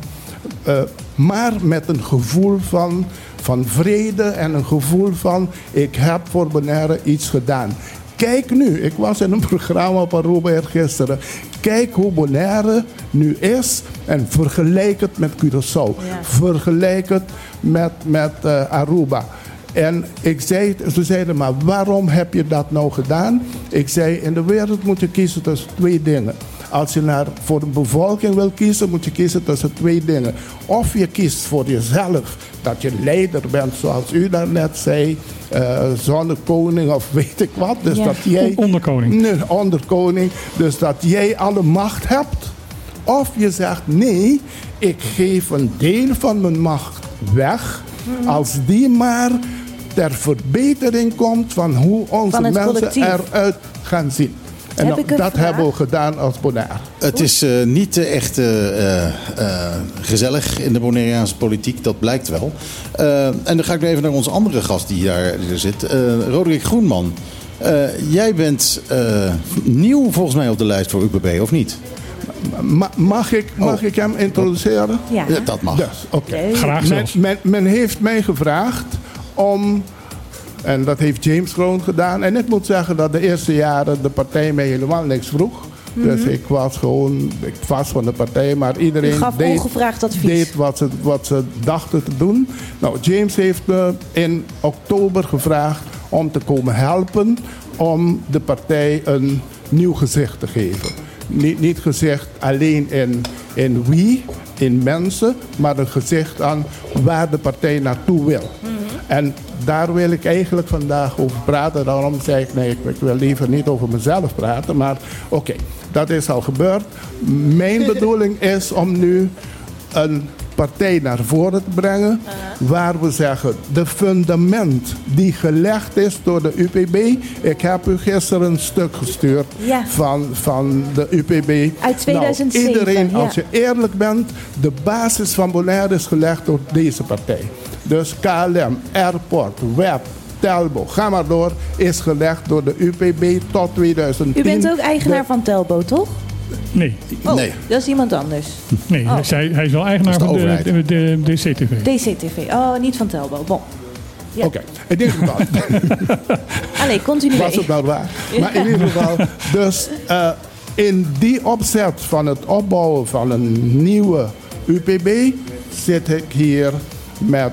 S7: eh, maar met een gevoel van, van vrede en een gevoel van ik heb voor Bonaire iets gedaan. Kijk nu, ik was in een *laughs* programma op Aruba gisteren. Kijk hoe Bonaire nu is en vergelijk het met Curaçao.
S2: Ja.
S7: Vergelijk het met, met eh, Aruba. En ik zei, ze zeiden, maar waarom heb je dat nou gedaan? Ik zei, in de wereld moet je kiezen tussen twee dingen. Als je naar, voor de bevolking wil kiezen, moet je kiezen tussen twee dingen. Of je kiest voor jezelf, dat je leider bent, zoals u daarnet zei, eh zonnekoning of weet ik wat. Dus
S2: Ja.
S7: dat jij,
S5: Onderkoning.
S7: Nee, onderkoning. Dus dat jij alle macht hebt. Of je zegt nee, ik geef een deel van mijn macht weg. Als die maar ter verbetering komt van hoe onze
S2: Van
S7: mensen
S2: collectief.
S7: eruit gaan zien. En
S2: Heb
S7: dat,
S2: vraag?
S7: hebben we gedaan als Bonaire.
S1: Het is eh, niet eh, echt eh, eh, eh, gezellig in de Bonaireaanse politiek, dat blijkt wel. En dan ga ik nu even naar onze andere gast die daar die er zit, eh, Roderick Groenman. Eh, jij bent eh, nieuw volgens mij op de lijst voor UPB, of niet?
S7: Ma- mag ik, mag
S1: Oh.
S7: ik hem introduceren?
S2: Ja.
S1: Ja, dat mag.
S7: Dus, oké.
S5: Graag
S7: Men,
S5: zelfs.
S7: men, men heeft mij gevraagd om, en dat heeft James Kroon gedaan. En ik moet zeggen dat de eerste jaren de partij mij helemaal niks vroeg. Dus ik was gewoon ik was van de partij, maar iedereen
S2: U gaf
S7: deed,
S2: ongevraagd advies.
S7: deed wat, ze, wat ze dachten te doen. Nou, James heeft me in oktober gevraagd om te komen helpen om de partij een nieuw gezicht te geven. Niet, niet gezicht alleen in, in wie, in mensen, maar een gezicht aan waar de partij naartoe wil. En daar wil ik eigenlijk vandaag over praten. Daarom zei ik, nee, ik, wil liever niet over mezelf praten. Maar oké, dat is al gebeurd. Mijn *laughs* bedoeling is om nu een partij naar voren te brengen. Waar we zeggen, de fundament die gelegd is door de UPB. Ik heb u gisteren een stuk gestuurd
S2: Ja.
S7: van, van de UPB.
S2: Uit 2007,
S7: Nou, iedereen,
S2: ja.
S7: als je eerlijk bent, de basis van Bonaire is gelegd door deze partij. Dus KLM, Airport, Web, Telbo, ga maar door, is gelegd door de UPB tot 2010.
S2: U bent ook eigenaar
S7: De-
S2: van Telbo, toch?
S5: Nee,
S2: Oh,
S1: Nee.
S2: dat is iemand anders.
S5: nee
S2: Oh.
S5: hij, hij is wel eigenaar
S1: Dat is de
S5: van de, de,
S1: overheid.
S5: de, de CTV.
S2: DCTV. Oh, niet van Telbo. Bon. Ja.
S7: Oké, in ieder geval.
S2: Allee, continu.
S7: was het nou waar? *laughs* Maar in ieder geval, dus eh, in die opzet van het opbouwen van een nieuwe UPB zit ik hier met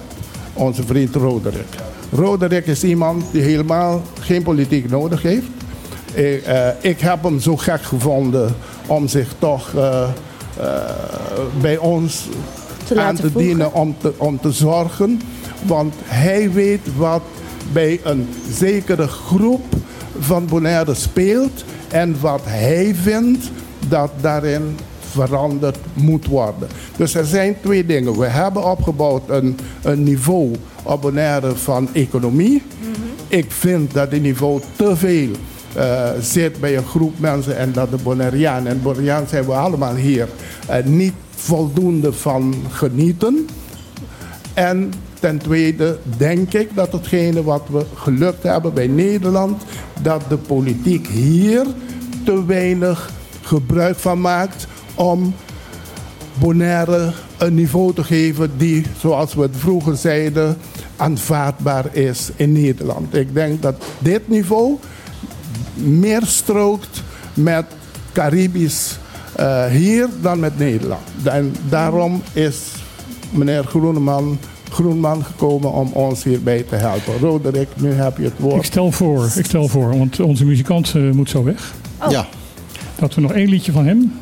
S7: onze vriend Roderick. Roderick is iemand die helemaal geen politiek nodig heeft. Ik, eh, ik heb hem zo gek gevonden om zich toch eh, eh, bij ons
S2: Te
S7: aan te
S2: voegen.
S7: dienen om te, om te zorgen. Want hij weet wat bij een zekere groep van Bonaire speelt. En wat hij vindt dat daarin veranderd moet worden. Dus er zijn twee dingen. We hebben opgebouwd een, een niveau Bonaire van economie. Ik vind dat die niveau te veel eh, zit bij een groep mensen en dat de Bonaireanen, en Bonaireanen zijn we allemaal hier, eh, niet voldoende van genieten. En ten tweede denk ik dat hetgene wat we gelukt hebben bij Nederland, dat de politiek hier te weinig gebruik van maakt om Bonaire een niveau te geven die, zoals we het vroeger zeiden, aanvaardbaar is in Nederland. Ik denk dat dit niveau meer strookt met Caribisch eh, hier dan met Nederland. En daarom is meneer Groeneman Groenman gekomen om ons hierbij te helpen. Roderick, nu heb je het
S5: Ik
S7: woord.
S5: stel voor, ik stel voor, want onze muzikant eh, moet zo weg.
S2: Oh.
S1: Ja,
S5: Dat we nog één liedje van hem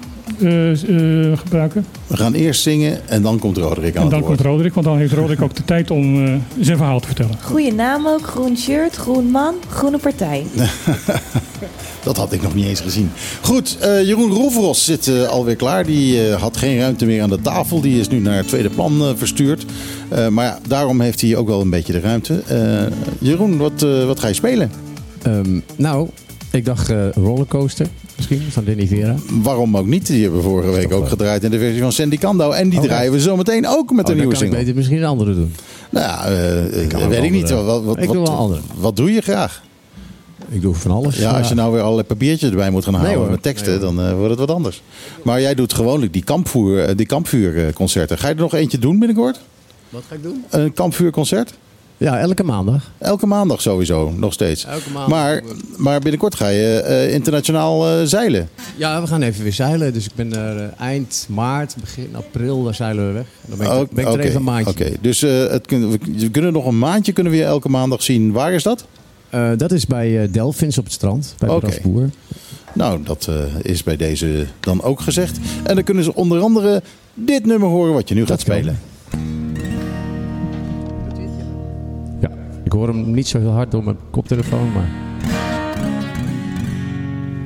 S5: gebruiken.
S1: we gaan eerst zingen en dan komt Roderick aan
S5: En dan
S1: het woord.
S5: komt Roderick, want dan heeft Roderick ook de tijd om eh, zijn verhaal te vertellen.
S2: Goeie naam ook. Groen shirt, groen man, groene partij. *laughs*
S1: Dat had ik nog niet eens gezien. Goed, eh, Jeroen Roveros zit eh, alweer klaar. Die eh, had geen ruimte meer aan de tafel. Die is nu naar het tweede plan eh, verstuurd. Eh, maar ja, daarom heeft hij ook wel een beetje de ruimte. Eh, Jeroen, wat, eh, wat ga je spelen?
S6: Ehm, nou, ik dacht eh, rollercoaster misschien van Denny Vera.
S1: Waarom ook niet? Die hebben we vorige week ook gedraaid in de versie van Sandy Kando. En die
S6: Oh,
S1: draaien we zometeen ook met
S6: Oh,
S1: een nieuwe
S6: kan ik
S1: single.
S6: beter misschien een andere doen.
S1: Nou ja, eh,
S6: kan
S1: eh, weet ik niet. Wat, wat,
S6: Ik doe wel andere.
S1: Wat doe je graag?
S6: Ik doe van alles.
S1: Ja, als je nou weer allerlei papiertjes erbij moet gaan halen met teksten,
S6: Nee,
S1: dan eh, wordt het wat anders. Maar jij doet gewoonlijk die, kampvuur, die kampvuurconcerten. Ga je er nog eentje doen binnenkort?
S6: Wat ga ik doen?
S1: Een kampvuurconcert?
S6: Ja, elke maandag.
S1: Elke maandag sowieso, nog steeds.
S6: Elke maandag.
S1: Maar, maar binnenkort ga je eh, internationaal eh, zeilen.
S6: Ja, we gaan even weer zeilen. Dus ik ben er eh, eind maart, begin april, daar zeilen we weg. Dan ben ik,
S1: Ook-
S6: ben ik er even een maandje.
S1: Oké, dus eh, het we, kunnen nog een maandje kunnen we je elke maandag zien. Waar is dat?
S6: Eh, dat is bij eh, Delphins op het strand, bij. Brasboer.
S1: Nou, dat eh, is bij deze dan ook gezegd. En dan kunnen ze onder andere dit nummer horen wat je nu gaat
S6: Dat
S1: spelen.
S6: Ik hoor hem niet zo heel hard door mijn koptelefoon, maar...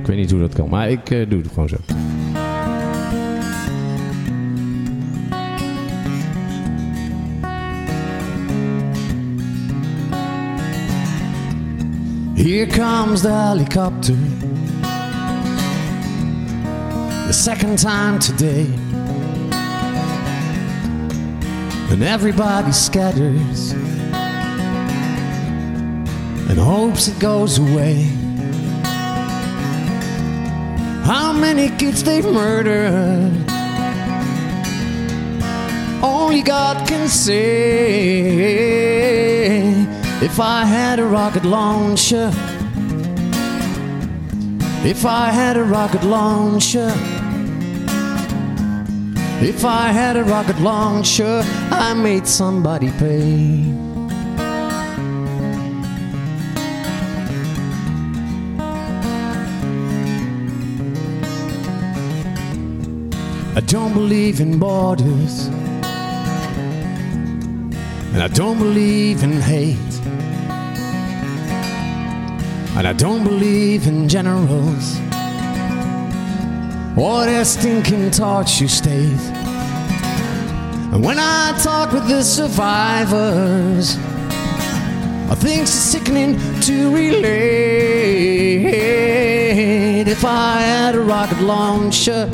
S6: Ik weet niet hoe dat kan, maar ik eh, doe het gewoon zo. Here comes the helicopter. The second time today. And everybody scatters and hopes it goes away. How many kids they've murdered? Only God can say. If I had a rocket launcher, if I had a rocket launcher. If I had a rocket launcher, I made somebody pay. I don't believe in borders, and I don't believe in hate, and I don't believe in generals or their stinking torture state. And when I talk with the survivors, I think it's sickening to relate. If I had a rocket launcher,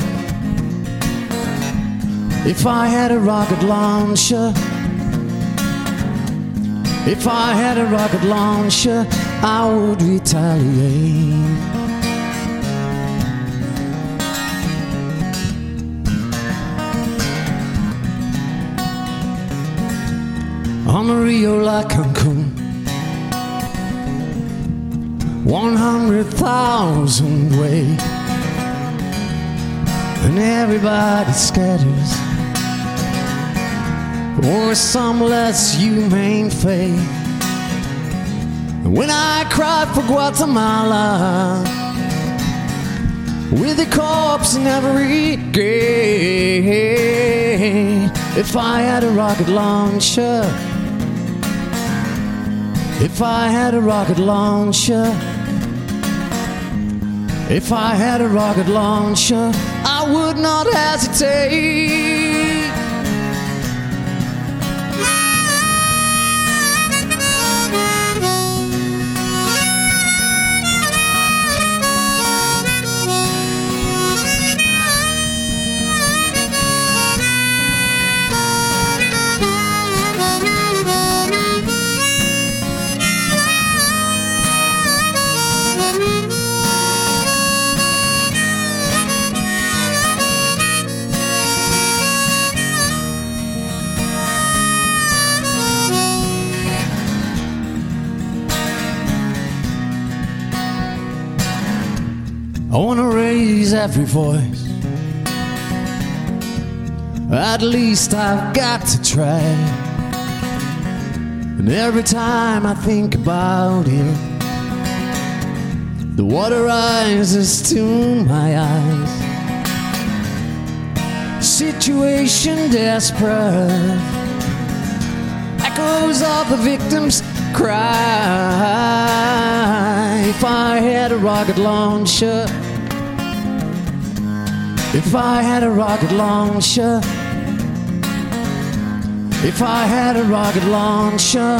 S6: if I had a rocket launcher, if I had a rocket launcher, I would retaliate. on a Rio like Cancun. One hundred thousand way, and everybody scatters for some less humane fate. When I cried for Guatemala, with a corpse in every gate, if I had a rocket launcher. If I had a rocket launcher, if I had a rocket launcher, I would not hesitate. Every voice. At least I've got to try. And every time I think about it, the water rises to my eyes. Situation desperate, echoes of the victims cry. If I had a rocket launcher, if I had a rocket launcher. If I had a rocket launcher,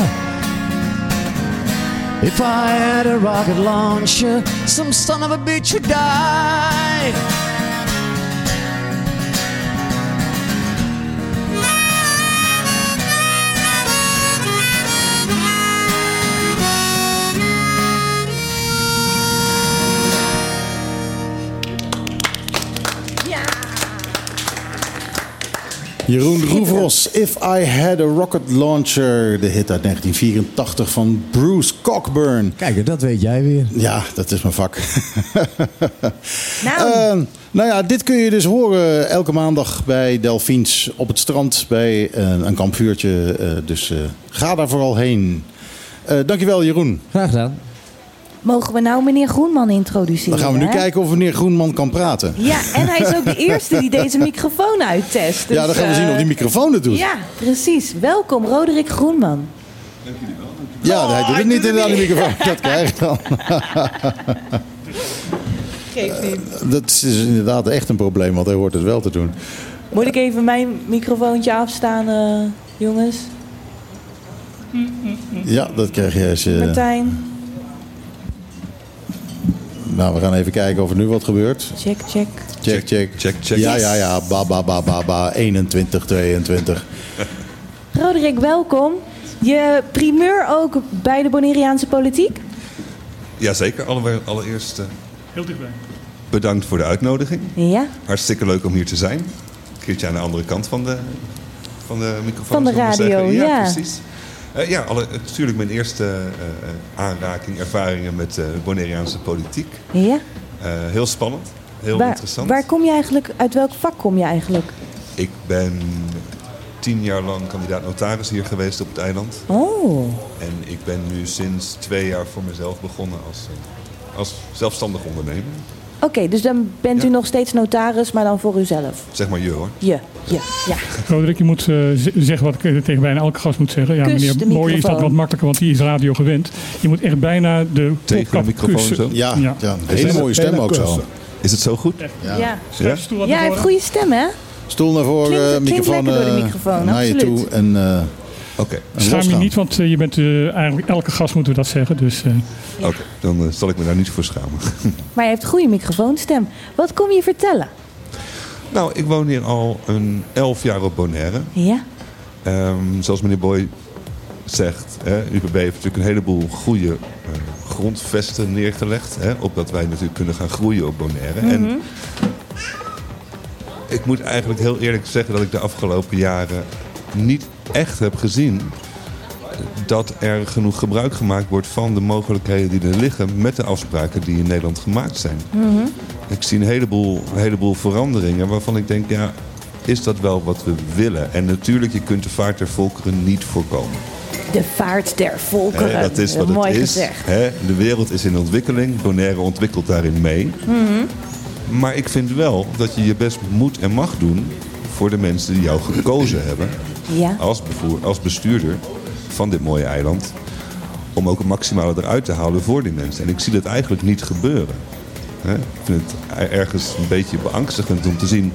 S6: if I had a rocket launcher, some son of a bitch would die.
S1: Jeroen Roefros, If I Had a Rocket Launcher. De hit uit 1984 van Bruce Cockburn.
S6: Kijk, dat weet jij weer.
S1: Ja, dat is mijn vak. *laughs*
S2: Nou,
S1: Ehm, nou ja, dit kun je dus horen elke maandag bij Delfiens op het strand bij eh, een kampvuurtje. Eh, dus eh, ga daar vooral heen. Eh, dankjewel Jeroen.
S6: Graag gedaan.
S2: Mogen we nou meneer Groenman introduceren?
S1: Dan gaan we nu
S2: hè?
S1: kijken of meneer Groenman kan praten.
S2: Ja, en hij is ook de eerste die deze microfoon uittest. Dus,
S1: ja, dan gaan we zien of die microfoon het doet.
S2: Ja, precies. Welkom, Roderick Groenman.
S1: Ja, hij doet het niet inderdaad, die microfoon. Dat krijg je dan. *laughs*
S2: Niet.
S1: Dat is inderdaad echt een probleem, want hij hoort het wel te doen.
S2: Moet ik even mijn microfoontje afstaan, eh, jongens?
S1: Ja, dat krijg je als je...
S2: Martijn,
S1: Nou, we gaan even kijken of er nu wat gebeurt.
S2: check, check.
S1: Check, check.
S8: check, check.
S1: Ja, ja, ja. Ba, ba, ba, ba, ba. 21, 22. *laughs*
S2: Roderick, welkom. Je primeur ook bij de Bonaireaanse politiek?
S8: Jazeker, alle, allereerst eh,
S5: Heel dichtbij.
S8: bedankt voor de uitnodiging.
S2: Ja.
S8: Hartstikke leuk om hier te zijn. Een keertje aan de andere kant van de, van de microfoon.
S2: Van de radio, ja.
S8: precies. Eh, ja, alle, natuurlijk mijn eerste eh, eh, aanraking, ervaringen met de Bonaireaanse politiek.
S2: Ja.
S8: Heel spannend, heel
S2: waar,
S8: interessant.
S2: waar kom je eigenlijk, uit welk vak kom je eigenlijk?
S8: Ik ben tien jaar lang kandidaat notaris hier geweest op het eiland.
S2: Oh,
S8: En ik ben nu sinds twee jaar voor mezelf begonnen als, als zelfstandig ondernemer.
S2: Oké. dus dan bent u nog steeds notaris, maar dan voor uzelf?
S8: Zeg maar je hoor.
S2: Je, je, ja.
S5: Roderick, je moet eh, zeggen wat ik eh, tegen bijna elke gast moet zeggen. Ja,
S2: Kus
S5: meneer
S2: de
S5: Mooij is dat wat makkelijker, want die is radio gewend. Je moet echt bijna de
S8: Tegen de microfoon
S5: kussen.
S8: zo.
S1: Ja,
S5: Ja.
S1: ja. hele mooie stem ook zo.
S8: Is het zo goed?
S2: Ja,
S8: Ja?
S2: Ja, hij heeft goede stem, hè?
S1: Stoel naar voren,
S2: Klinkt- klinkt
S1: microfoon,
S2: door de
S1: eh,
S2: microfoon,
S1: naar je toe. En, eh,
S8: Oké,
S5: Schaam je niet, want eh, je bent eh, eigenlijk elke gast moeten we dat zeggen. Dus eh,
S8: oké. dan zal ik me daar niet voor schamen. *laughs*
S2: Maar heeft een goede microfoonstem. Wat kom je vertellen?
S8: nou, ik woon hier al een elf jaar op Bonaire.
S2: Ja?
S8: Ehm, zoals meneer Boy zegt, hè, UPB heeft natuurlijk een heleboel goede eh, grondvesten neergelegd. Hè, opdat wij natuurlijk kunnen gaan groeien op Bonaire. En ik moet eigenlijk heel eerlijk zeggen dat ik de afgelopen jaren niet echt heb gezien dat er genoeg gebruik gemaakt wordt van de mogelijkheden die er liggen met de afspraken die in Nederland gemaakt zijn. Ik zie een heleboel, een heleboel veranderingen waarvan ik denk, ja, is dat wel wat we willen? En natuurlijk, je kunt de vaart der volkeren niet voorkomen.
S2: De vaart der volkeren.
S8: Dat is wat
S2: Mooi
S8: het is.
S2: gezegd.
S8: Hè? De wereld is in ontwikkeling. Bonaire ontwikkelt daarin mee.
S2: Mhm.
S8: Maar ik vind wel dat je je best moet en mag doen voor de mensen die jou gekozen hebben
S2: Ja.
S8: als, als bestuurder van dit mooie eiland. Om ook het maximale eruit te halen voor die mensen. En ik zie dat eigenlijk niet gebeuren. Ik vind het er- ergens een beetje beangstigend om te zien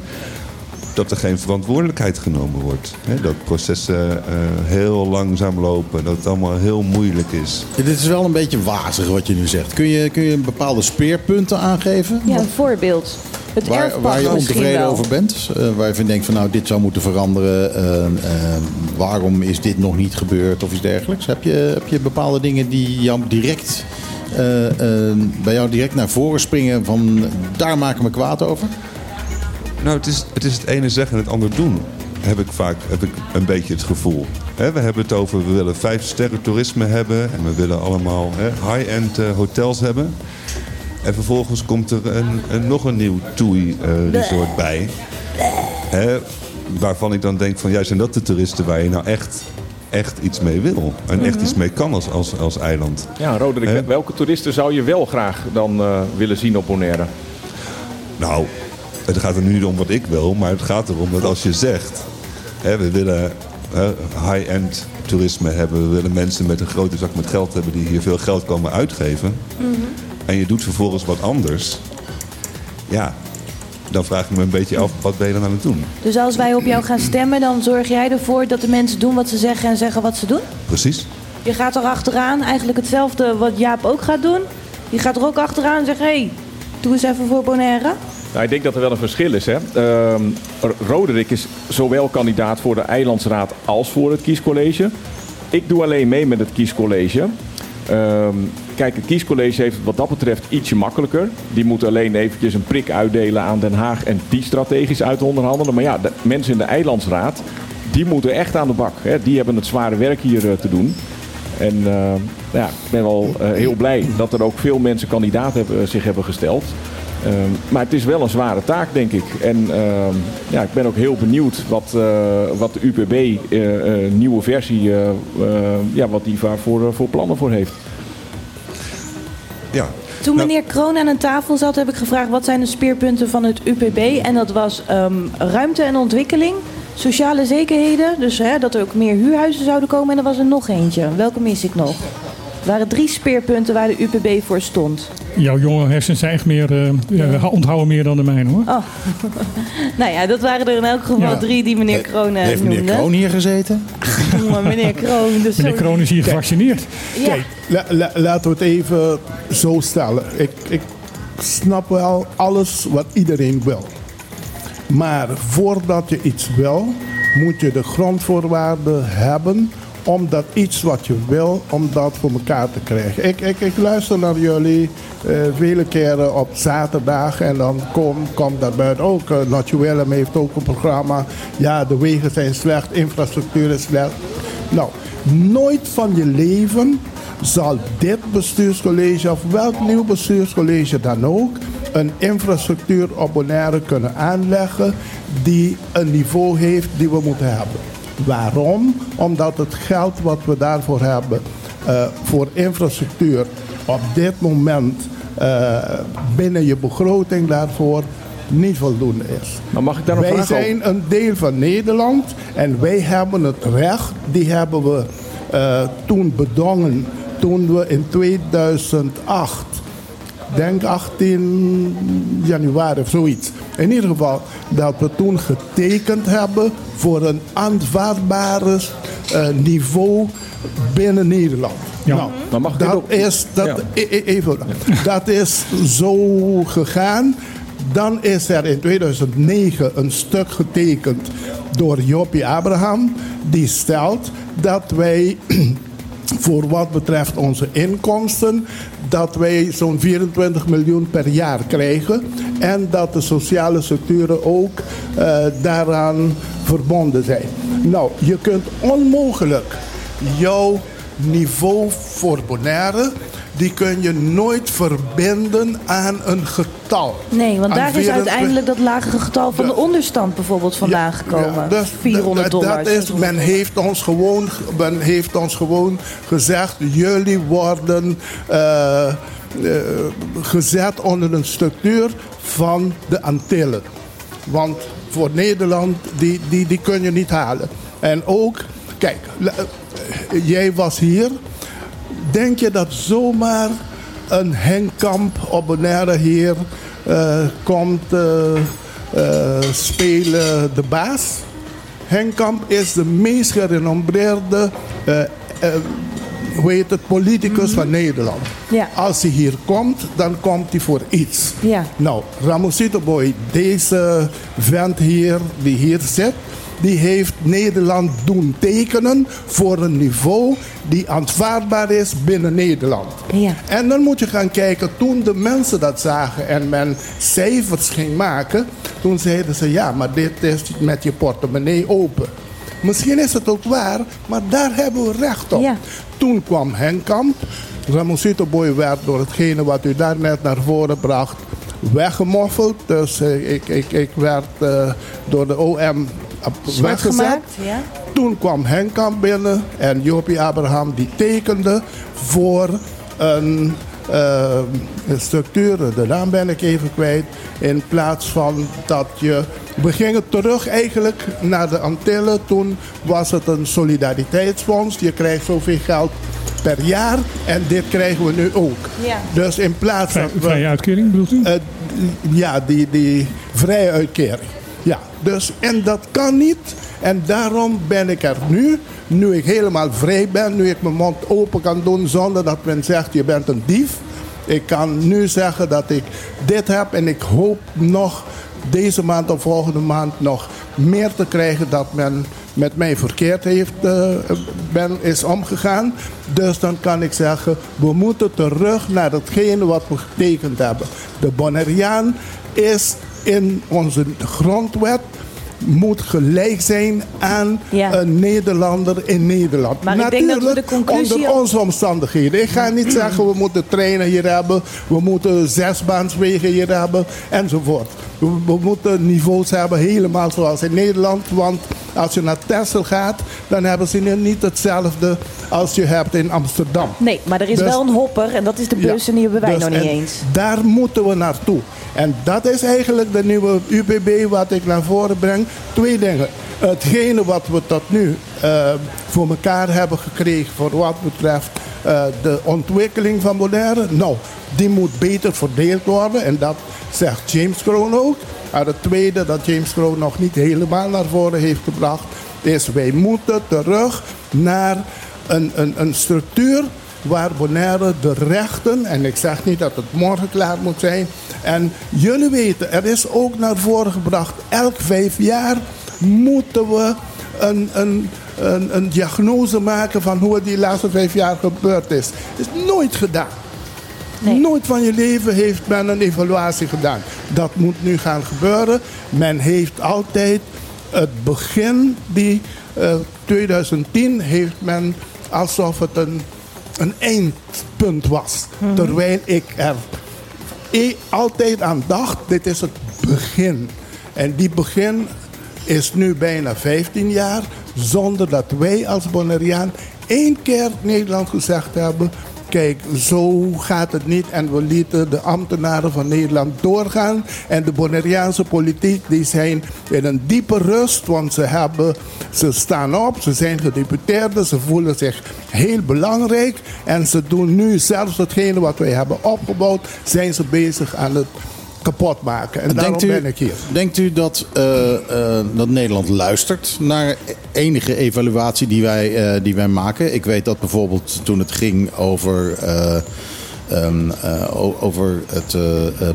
S8: dat er geen verantwoordelijkheid genomen wordt. Hè? Dat processen eh, heel langzaam lopen, dat het allemaal heel moeilijk is.
S1: Dit is wel een beetje wazig wat je nu zegt. Kun je, kun je bepaalde speerpunten aangeven?
S2: Ja, een voorbeeld. Het
S1: Waar, waar je ontevreden
S2: wel.
S1: over bent? eh, waar je van denkt van nou dit zou moeten veranderen. eh, waarom is dit nog niet gebeurd of iets dergelijks? Heb je, heb je bepaalde dingen die jou direct, bij jou direct naar voren springen van daar maken we kwaad over?
S8: Nou, het is, het is het ene zeggen en het ander doen. Heb ik vaak heb ik een beetje het gevoel. We hebben het over, we willen vijf sterren toerisme hebben. En we willen allemaal high-end eh, hotels hebben. En vervolgens komt er een, een, nog een nieuw TUI-resort bij. Hè, waarvan ik dan denk van, ja, zijn dat de toeristen waar je nou echt echt iets mee wil. En echt iets mee kan als, als, als eiland.
S4: Ja, Roderick, welke toeristen zou je wel graag dan eh, willen zien op Bonaire?
S8: Nou, het gaat er nu niet om wat ik wil, maar het gaat erom dat als je zegt... Hè, we willen high-end toerisme hebben, we willen mensen met een grote zak met geld hebben die hier veel geld komen uitgeven. En je doet vervolgens wat anders. Ja, dan vraag ik me een beetje af, wat ben je dan aan het doen?
S2: Dus als wij op jou gaan stemmen, dan zorg jij ervoor dat de mensen doen wat ze zeggen en zeggen wat ze doen?
S8: Precies.
S2: Je gaat er achteraan, eigenlijk hetzelfde wat Jaap ook gaat doen. Je gaat er ook achteraan en zegt, hé, hey, doe eens even voor Bonaire.
S4: Nou, ik denk dat er wel een verschil is. Hè? Ehm, Roderick is zowel kandidaat voor de Eilandsraad als voor het kiescollege. Ik doe alleen mee met het kiescollege. Ehm, kijk, het kiescollege heeft wat dat betreft ietsje makkelijker. Die moeten alleen eventjes een prik uitdelen aan Den Haag en die strategisch uit onderhandelen. Maar ja, de mensen in de Eilandsraad, die moeten echt aan de bak. Hè? Die hebben het zware werk hier eh, te doen. En eh, ja, ik ben wel eh, heel blij dat er ook veel mensen kandidaat hebben, zich hebben gesteld. Ehm, maar het is wel een zware taak, denk ik. En ehm, ja, ik ben ook heel benieuwd wat, eh, wat de UPB, eh, eh, nieuwe versie, ja, wat die daar voor, voor plannen voor heeft.
S8: Ja,
S2: Toen
S8: Nou-
S2: meneer Kroon aan een tafel zat, heb ik gevraagd wat zijn de speerpunten van het UPB. En dat was ehm, ruimte en ontwikkeling, sociale zekerheden, dus hè, dat er ook meer huurhuizen zouden komen. En er was er nog eentje. Welke mis ik nog? Waren drie speerpunten waar de UPB voor stond.
S5: Jouw jonge hersens zijn echt meer, eh, ja, onthouden meer dan de mijne hoor.
S2: Oh, *laughs* nou ja, dat waren er in elk geval
S5: Ja.
S2: drie die meneer Kroon eh,
S1: Heeft meneer
S2: noemde.
S1: Kroon hier gezeten? *laughs*
S2: Maar meneer Kroon, dus
S5: Meneer Kroon is hier gevaccineerd.
S2: Ja.
S7: Kijk, la- la- laten we het even zo stellen. Ik, ik snap wel alles wat iedereen wil. Maar voordat je iets wil, moet je de grondvoorwaarden hebben om dat iets wat je wil, om dat voor elkaar te krijgen. Ik, ik, ik luister naar jullie eh, vele keren op zaterdag en dan komt kom daar buiten ook. Uh, Willem heeft ook een programma. Ja, de wegen zijn slecht, infrastructuur is slecht. Nou, nooit van je leven zal dit bestuurscollege of welk nieuw bestuurscollege dan ook een infrastructuur op Bonaire kunnen aanleggen die een niveau heeft die we moeten hebben. Waarom? Omdat het geld wat we daarvoor hebben eh, voor infrastructuur op dit moment eh, binnen je begroting daarvoor niet voldoende is.
S4: Maar mag ik daar een
S7: Wij zijn een deel van Nederland en wij hebben het recht, die hebben we eh, toen bedongen toen we in 2008, denk 18 januari of zoiets. In ieder geval dat we toen getekend hebben voor een aanvaardbare eh, niveau binnen Nederland.
S5: Ja.
S7: Nou,
S4: Maar mag
S7: dat
S4: ook-
S7: is, dat,
S4: Ja.
S7: e- e- even, dat is zo gegaan. Dan is er in 2009 een stuk getekend door Joppie Abraham. Die stelt dat wij voor wat betreft onze inkomsten... dat wij zo'n 24 miljoen per jaar krijgen. En dat de sociale structuren ook eh, daaraan verbonden zijn. Nou, je kunt onmogelijk jouw niveau voor Bonaire... die kun je nooit verbinden aan een getal.
S2: Nee, want
S7: Aan
S2: daar is
S7: 24
S2: uiteindelijk dat lagere getal van de onderstand bijvoorbeeld vandaan gekomen.
S7: ja, dus
S2: 400
S7: dat-
S2: dollar.
S7: Dat is, men, heeft ons gewoon, men heeft ons gewoon gezegd: jullie worden eh, eh, gezet onder een structuur van de Antillen. Want voor Nederland, die, die, die kun je niet halen. En ook, kijk, eh, jij was hier. Denk je dat zomaar een Henk Kamp op Bonaire hier eh, komt eh, eh, spelen de baas? Henk Kamp is de meest gerenommeerde hoe heet het, politicus van Nederland.
S2: Ja.
S7: Als hij hier komt, dan komt hij voor iets.
S2: Ja.
S7: Nou, Ramosito Boy, deze vent hier, die hier zit, die heeft Nederland doen tekenen voor een niveau die aanvaardbaar is binnen Nederland.
S2: Ja.
S7: En dan moet je gaan kijken, toen de mensen dat zagen en men cijfers ging maken, toen zeiden ze ja, maar dit is met je portemonnee open. Misschien is het ook waar, maar daar hebben we recht op.
S2: Ja.
S7: Toen kwam Henkamp. Ramosito Boy werd door hetgene wat u daarnet naar voren bracht weggemoffeld. Dus eh, ik, ik, ik werd eh, door de OM weggezet.
S2: ja.
S7: Toen kwam Henkamp binnen en Jopie Abraham die tekende voor een, eh, een structuur, de naam ben ik even kwijt, in plaats van dat je... We gingen terug eigenlijk naar de Antillen. Toen was het een solidariteitsfonds. Je krijgt zoveel geld per jaar en dit krijgen we nu ook.
S2: Ja.
S7: Dus in plaats
S5: Vrij-
S7: dat we...
S5: vrije uitkering bedoelt u?
S7: Eh, ja, die, die vrije uitkering. Ja, dus en dat kan niet. En daarom ben ik er nu, nu ik helemaal vrij ben, nu ik mijn mond open kan doen zonder dat men zegt je bent een dief. Ik kan nu zeggen dat ik dit heb en ik hoop nog deze maand of volgende maand nog meer te krijgen dat men met mij verkeerd heeft, eh, ben, is omgegaan. Dus dan kan ik zeggen, we moeten terug naar hetgene wat we getekend hebben. De Bonaireaan is in onze grondwet moet gelijk zijn aan
S2: Ja.
S7: een Nederlander in Nederland.
S2: Maar ik denk dat we de
S7: Natuurlijk
S2: conclusie
S7: onder onze omstandigheden. Ik ga niet zeggen we moeten treinen hier hebben, we moeten zesbaanswegen hier hebben enzovoort. We, we moeten niveaus hebben helemaal zoals in Nederland, want als je naar Texel gaat, dan hebben ze niet hetzelfde als je hebt in Amsterdam.
S2: Nee, maar er is
S7: Dus-
S2: wel een hopper en dat is de bus
S7: Ja.
S2: en die hebben wij
S7: Dus
S2: nog niet
S7: en
S2: eens.
S7: Daar moeten we naartoe. En dat is eigenlijk de nieuwe UPB wat ik naar voren breng. Twee dingen. Hetgene wat we tot nu eh, voor elkaar hebben gekregen voor wat betreft eh, de ontwikkeling van Bonaire. Nou, die moet beter verdeeld worden. En dat zegt James Kroon ook. En het tweede dat James Kroon nog niet helemaal naar voren heeft gebracht... is wij moeten terug naar een, een, een structuur waar Bonaire de rechten, en ik zeg niet dat het morgen klaar moet zijn. En jullie weten, er is ook naar voren gebracht, elk vijf jaar moeten we een, een, een, een diagnose maken van hoe het die laatste vijf jaar gebeurd is. Het is nooit gedaan.
S2: Nee.
S7: Nooit van je leven heeft men een evaluatie gedaan. Dat moet nu gaan gebeuren. Men heeft altijd het begin, die eh, 2010, heeft men alsof het een, een eindpunt was. Terwijl ik er altijd aan dacht, dit is het begin. En die begin is nu bijna 15 jaar, zonder dat wij als Bonaireaan één keer Nederland gezegd hebben... Kijk, zo gaat het niet. En we lieten de ambtenaren van Nederland doorgaan. En de Bonaireaanse politiek die zijn in een diepe rust. Want ze, hebben, ze staan op, ze zijn gedeputeerden, ze voelen zich heel belangrijk. En ze doen nu zelfs hetgene wat wij hebben opgebouwd, zijn ze bezig aan het kapot maken. En daarom
S1: Denkt u,
S7: ben ik hier.
S1: denkt u dat, eh, eh, dat Nederland luistert naar enige evaluatie die wij, eh, die wij maken? Ik weet dat bijvoorbeeld toen het ging over, ehm, o- over het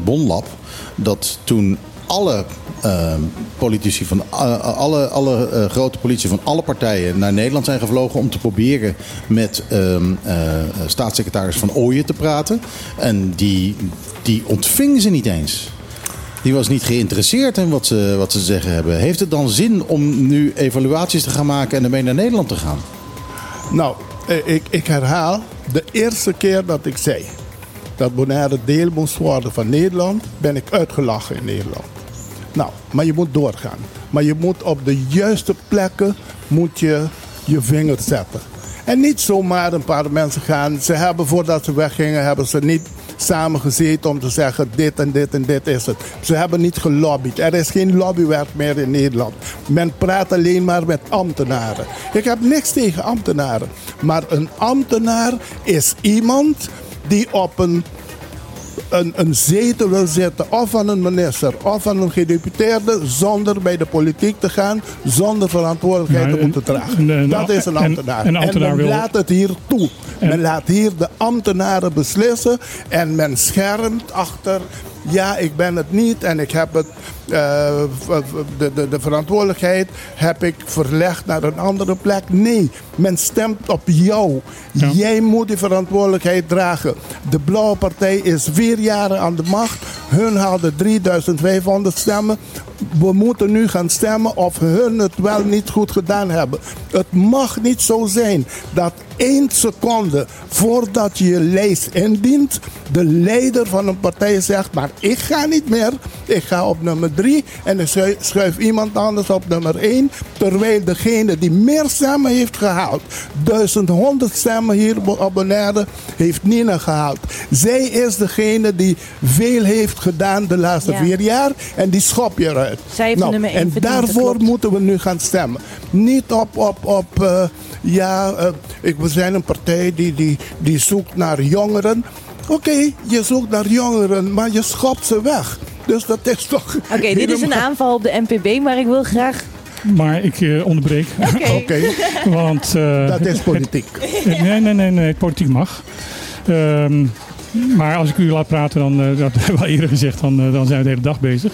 S1: Bonlab, dat toen alle eh, politici van alle, alle grote politici van alle partijen naar Nederland zijn gevlogen om te proberen met ehm, eh, staatssecretaris Van Ooyen te praten. En die, die ontving ze niet eens. Die was niet geïnteresseerd in wat ze, wat ze zeggen hebben. Heeft het dan zin om nu evaluaties te gaan maken en ermee naar Nederland te gaan?
S7: Nou, eh, ik, ik herhaal. De eerste keer dat ik zei dat Bonaire deel moest worden van Nederland, ben ik uitgelachen in Nederland. Nou, maar je moet doorgaan. Maar je moet op de juiste plekken moet je, je vinger zetten. En niet zomaar een paar mensen gaan. Ze hebben voordat ze weggingen, hebben ze niet samen gezeten om te zeggen dit en dit en dit is het. Ze hebben niet gelobbyd. Er is geen lobbywerk meer in Nederland. Men praat alleen maar met ambtenaren. Ik heb niks tegen ambtenaren. Maar een ambtenaar is iemand die op een een, een zetel wil zitten, of van een minister, of van een gedeputeerde, zonder bij de politiek te gaan, zonder verantwoordelijkheid
S5: Nou,
S7: te moeten
S5: en-
S7: dragen.
S5: en- en-
S7: dat is een
S5: en-
S7: ambtenaar.
S5: en
S7: men
S5: wil-
S7: laat het hier toe.
S5: En-
S7: men laat hier de ambtenaren beslissen en men schermt achter. Ja, ik ben het niet en ik heb het, de, de, de verantwoordelijkheid heb ik verlegd naar een andere plek. Nee, men stemt op jou.
S5: Ja.
S7: Jij moet die verantwoordelijkheid dragen. De Blauwe Partij is vier jaren aan de macht. Hun hadden 3500 stemmen. We moeten nu gaan stemmen of hun het wel niet goed gedaan hebben. Het mag niet zo zijn dat één seconde voordat je je lijst indient, de leider van een partij zegt: Maar ik ga niet meer. Ik ga op nummer 3 en dan schu- schuift iemand anders op nummer 1. Terwijl degene die meer stemmen heeft gehaald, 1100 stemmen hier op Bonaire, heeft Nina gehaald. Zij is degene die veel heeft gedaan de laatste
S2: Ja.
S7: vier jaar en die schop je eruit.
S2: Zij heeft de nummer één
S7: en
S2: verdiend,
S7: daarvoor moeten we nu gaan stemmen. Niet op, op, op eh, ja, eh, ik, we zijn een partij die, die, die zoekt naar jongeren. Oké, je zoekt naar jongeren, maar je schopt ze weg. Dus dat is toch...
S2: Oké, dit is een aanval op de NPB, maar ik wil graag...
S5: Maar ik eh, onderbreek.
S2: Oké. *laughs*
S5: Want, eh,
S7: dat is politiek.
S5: Nee, nee, nee, nee, politiek mag. Ehm, maar als ik u laat praten, dan, eh, dat *laughs* hebben we al eerder gezegd, dan, dan zijn we de hele dag bezig.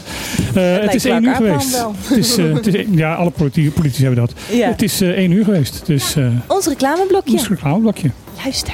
S5: Eh, het is één uur geweest. Het is, het is, ja, alle politici, politici hebben dat.
S2: Ja.
S5: Het is eh, één uur geweest. Dus eh
S2: Ons reclameblokje.
S5: ons reclameblokje.
S2: Luister.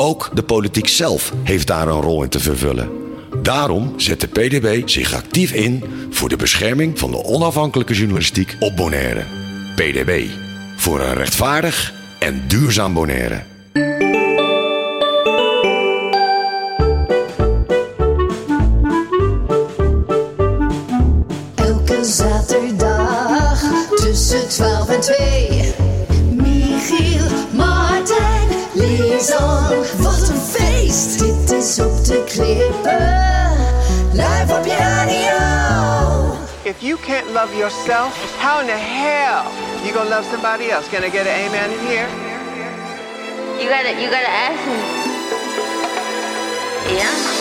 S9: Ook de politiek zelf heeft daar een rol in te vervullen. Daarom zet de PDB zich actief in voor de bescherming van de onafhankelijke journalistiek op Bonaire. PDB. Voor een rechtvaardig en duurzaam Bonaire.
S10: Love yourself, how in the hell you gonna love somebody else? Can I get an amen in here?
S11: You gotta, you gotta ask me. Yeah.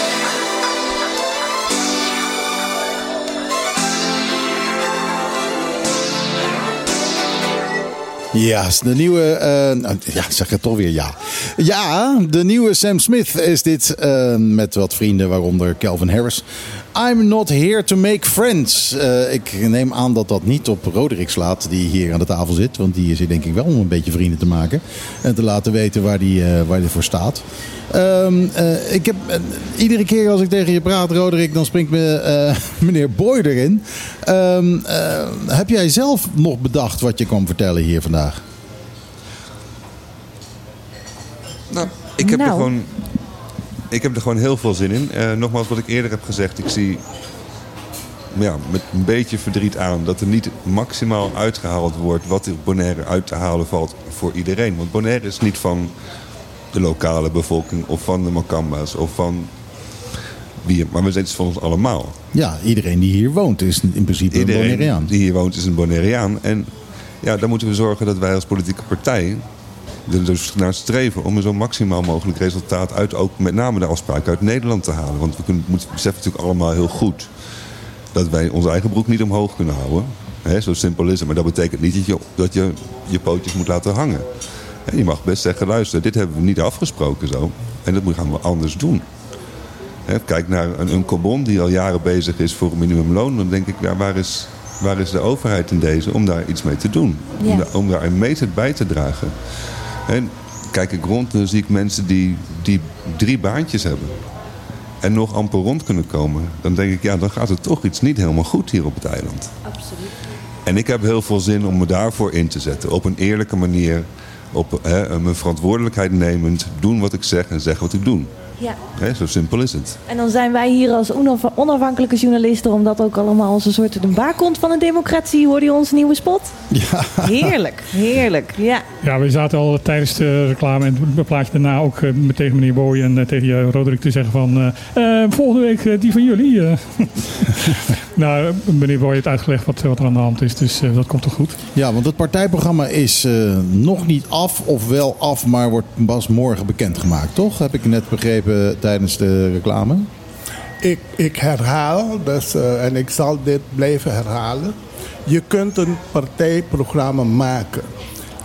S1: Ja, de nieuwe. eh, nou, ja, zeg het toch weer ja. Ja, de nieuwe Sam Smith is dit. eh, met wat vrienden, waaronder Calvin Harris. I'm not here to make friends. Eh, ik neem aan dat dat niet op Roderick slaat, die hier aan de tafel zit. Want die is hier denk ik wel om een beetje vrienden te maken. En te laten weten waar die, eh, waar die voor staat. Ehm, eh, ik heb, iedere keer als ik tegen je praat, Roderick, dan springt me, eh, *laughs* meneer Boy erin. Ehm, eh, heb jij zelf nog bedacht wat je kwam vertellen hier vandaag?
S8: Nou, ik heb,
S2: Nou.
S8: er gewoon, ik heb er gewoon heel veel zin in. Eh, nogmaals, wat ik eerder heb gezegd. Ik zie ja, met een beetje verdriet aan dat er niet maximaal uitgehaald wordt... wat er Bonaire uit te halen valt voor iedereen. Want Bonaire is niet van de lokale bevolking of van de Makamba's of van... Wie, maar we zijn het van ons allemaal.
S1: Ja, iedereen die hier woont is in principe een Bonaireaan.
S8: die hier woont is een Bonaireaan. En ja, dan moeten we zorgen dat wij als politieke partij er dus naar streven om een zo maximaal mogelijk resultaat uit ook met name de afspraken uit Nederland te halen. Want we kunnen, moeten beseffen natuurlijk allemaal heel goed dat wij onze eigen broek niet omhoog kunnen houden. Hè, zo simpel is het. Maar dat betekent niet dat je dat je, je pootjes moet laten hangen. Je mag best zeggen, luister, dit hebben we niet afgesproken zo. En dat gaan we anders doen. Kijk naar een, een die al jaren bezig is voor een minimumloon. Dan denk ik, ja, waar, is, waar is de overheid in deze om daar iets mee te doen?
S2: Ja.
S8: Om, daar, om daar een meter bij te dragen. En kijk ik rond, dan zie ik mensen die, die drie baantjes hebben. En nog amper rond kunnen komen. Dan denk ik, ja, dan gaat er toch iets niet helemaal goed hier op het eiland.
S2: Absoluut.
S8: En ik heb heel veel zin om me daarvoor in te zetten. Op een eerlijke manier. Op hè, mijn verantwoordelijkheid nemend. Doen wat ik zeg en zeggen wat ik doe.
S2: Ja.
S8: Hè, zo simpel is het.
S2: En dan zijn wij hier als onaf- onafhankelijke journalisten, omdat ook allemaal als een soort de baakont van een democratie, hoor je onze nieuwe spot?
S1: Ja.
S2: Heerlijk, heerlijk. Ja.
S5: Ja, we zaten al tijdens de reclame en het plaatje daarna ook eh, tegen meneer Boy en eh, tegen Roderick te zeggen van... eh, eh, volgende week die van jullie. *laughs* nou, meneer Boy heeft uitgelegd wat, wat er aan de hand is, dus eh, dat komt toch goed.
S1: Ja, want het partijprogramma is eh, nog niet af, of wel af, maar wordt pas morgen bekendgemaakt, toch? Heb ik net begrepen tijdens de reclame.
S7: Ik, ik herhaal, dus, eh, en ik zal dit blijven herhalen. Je kunt een partijprogramma maken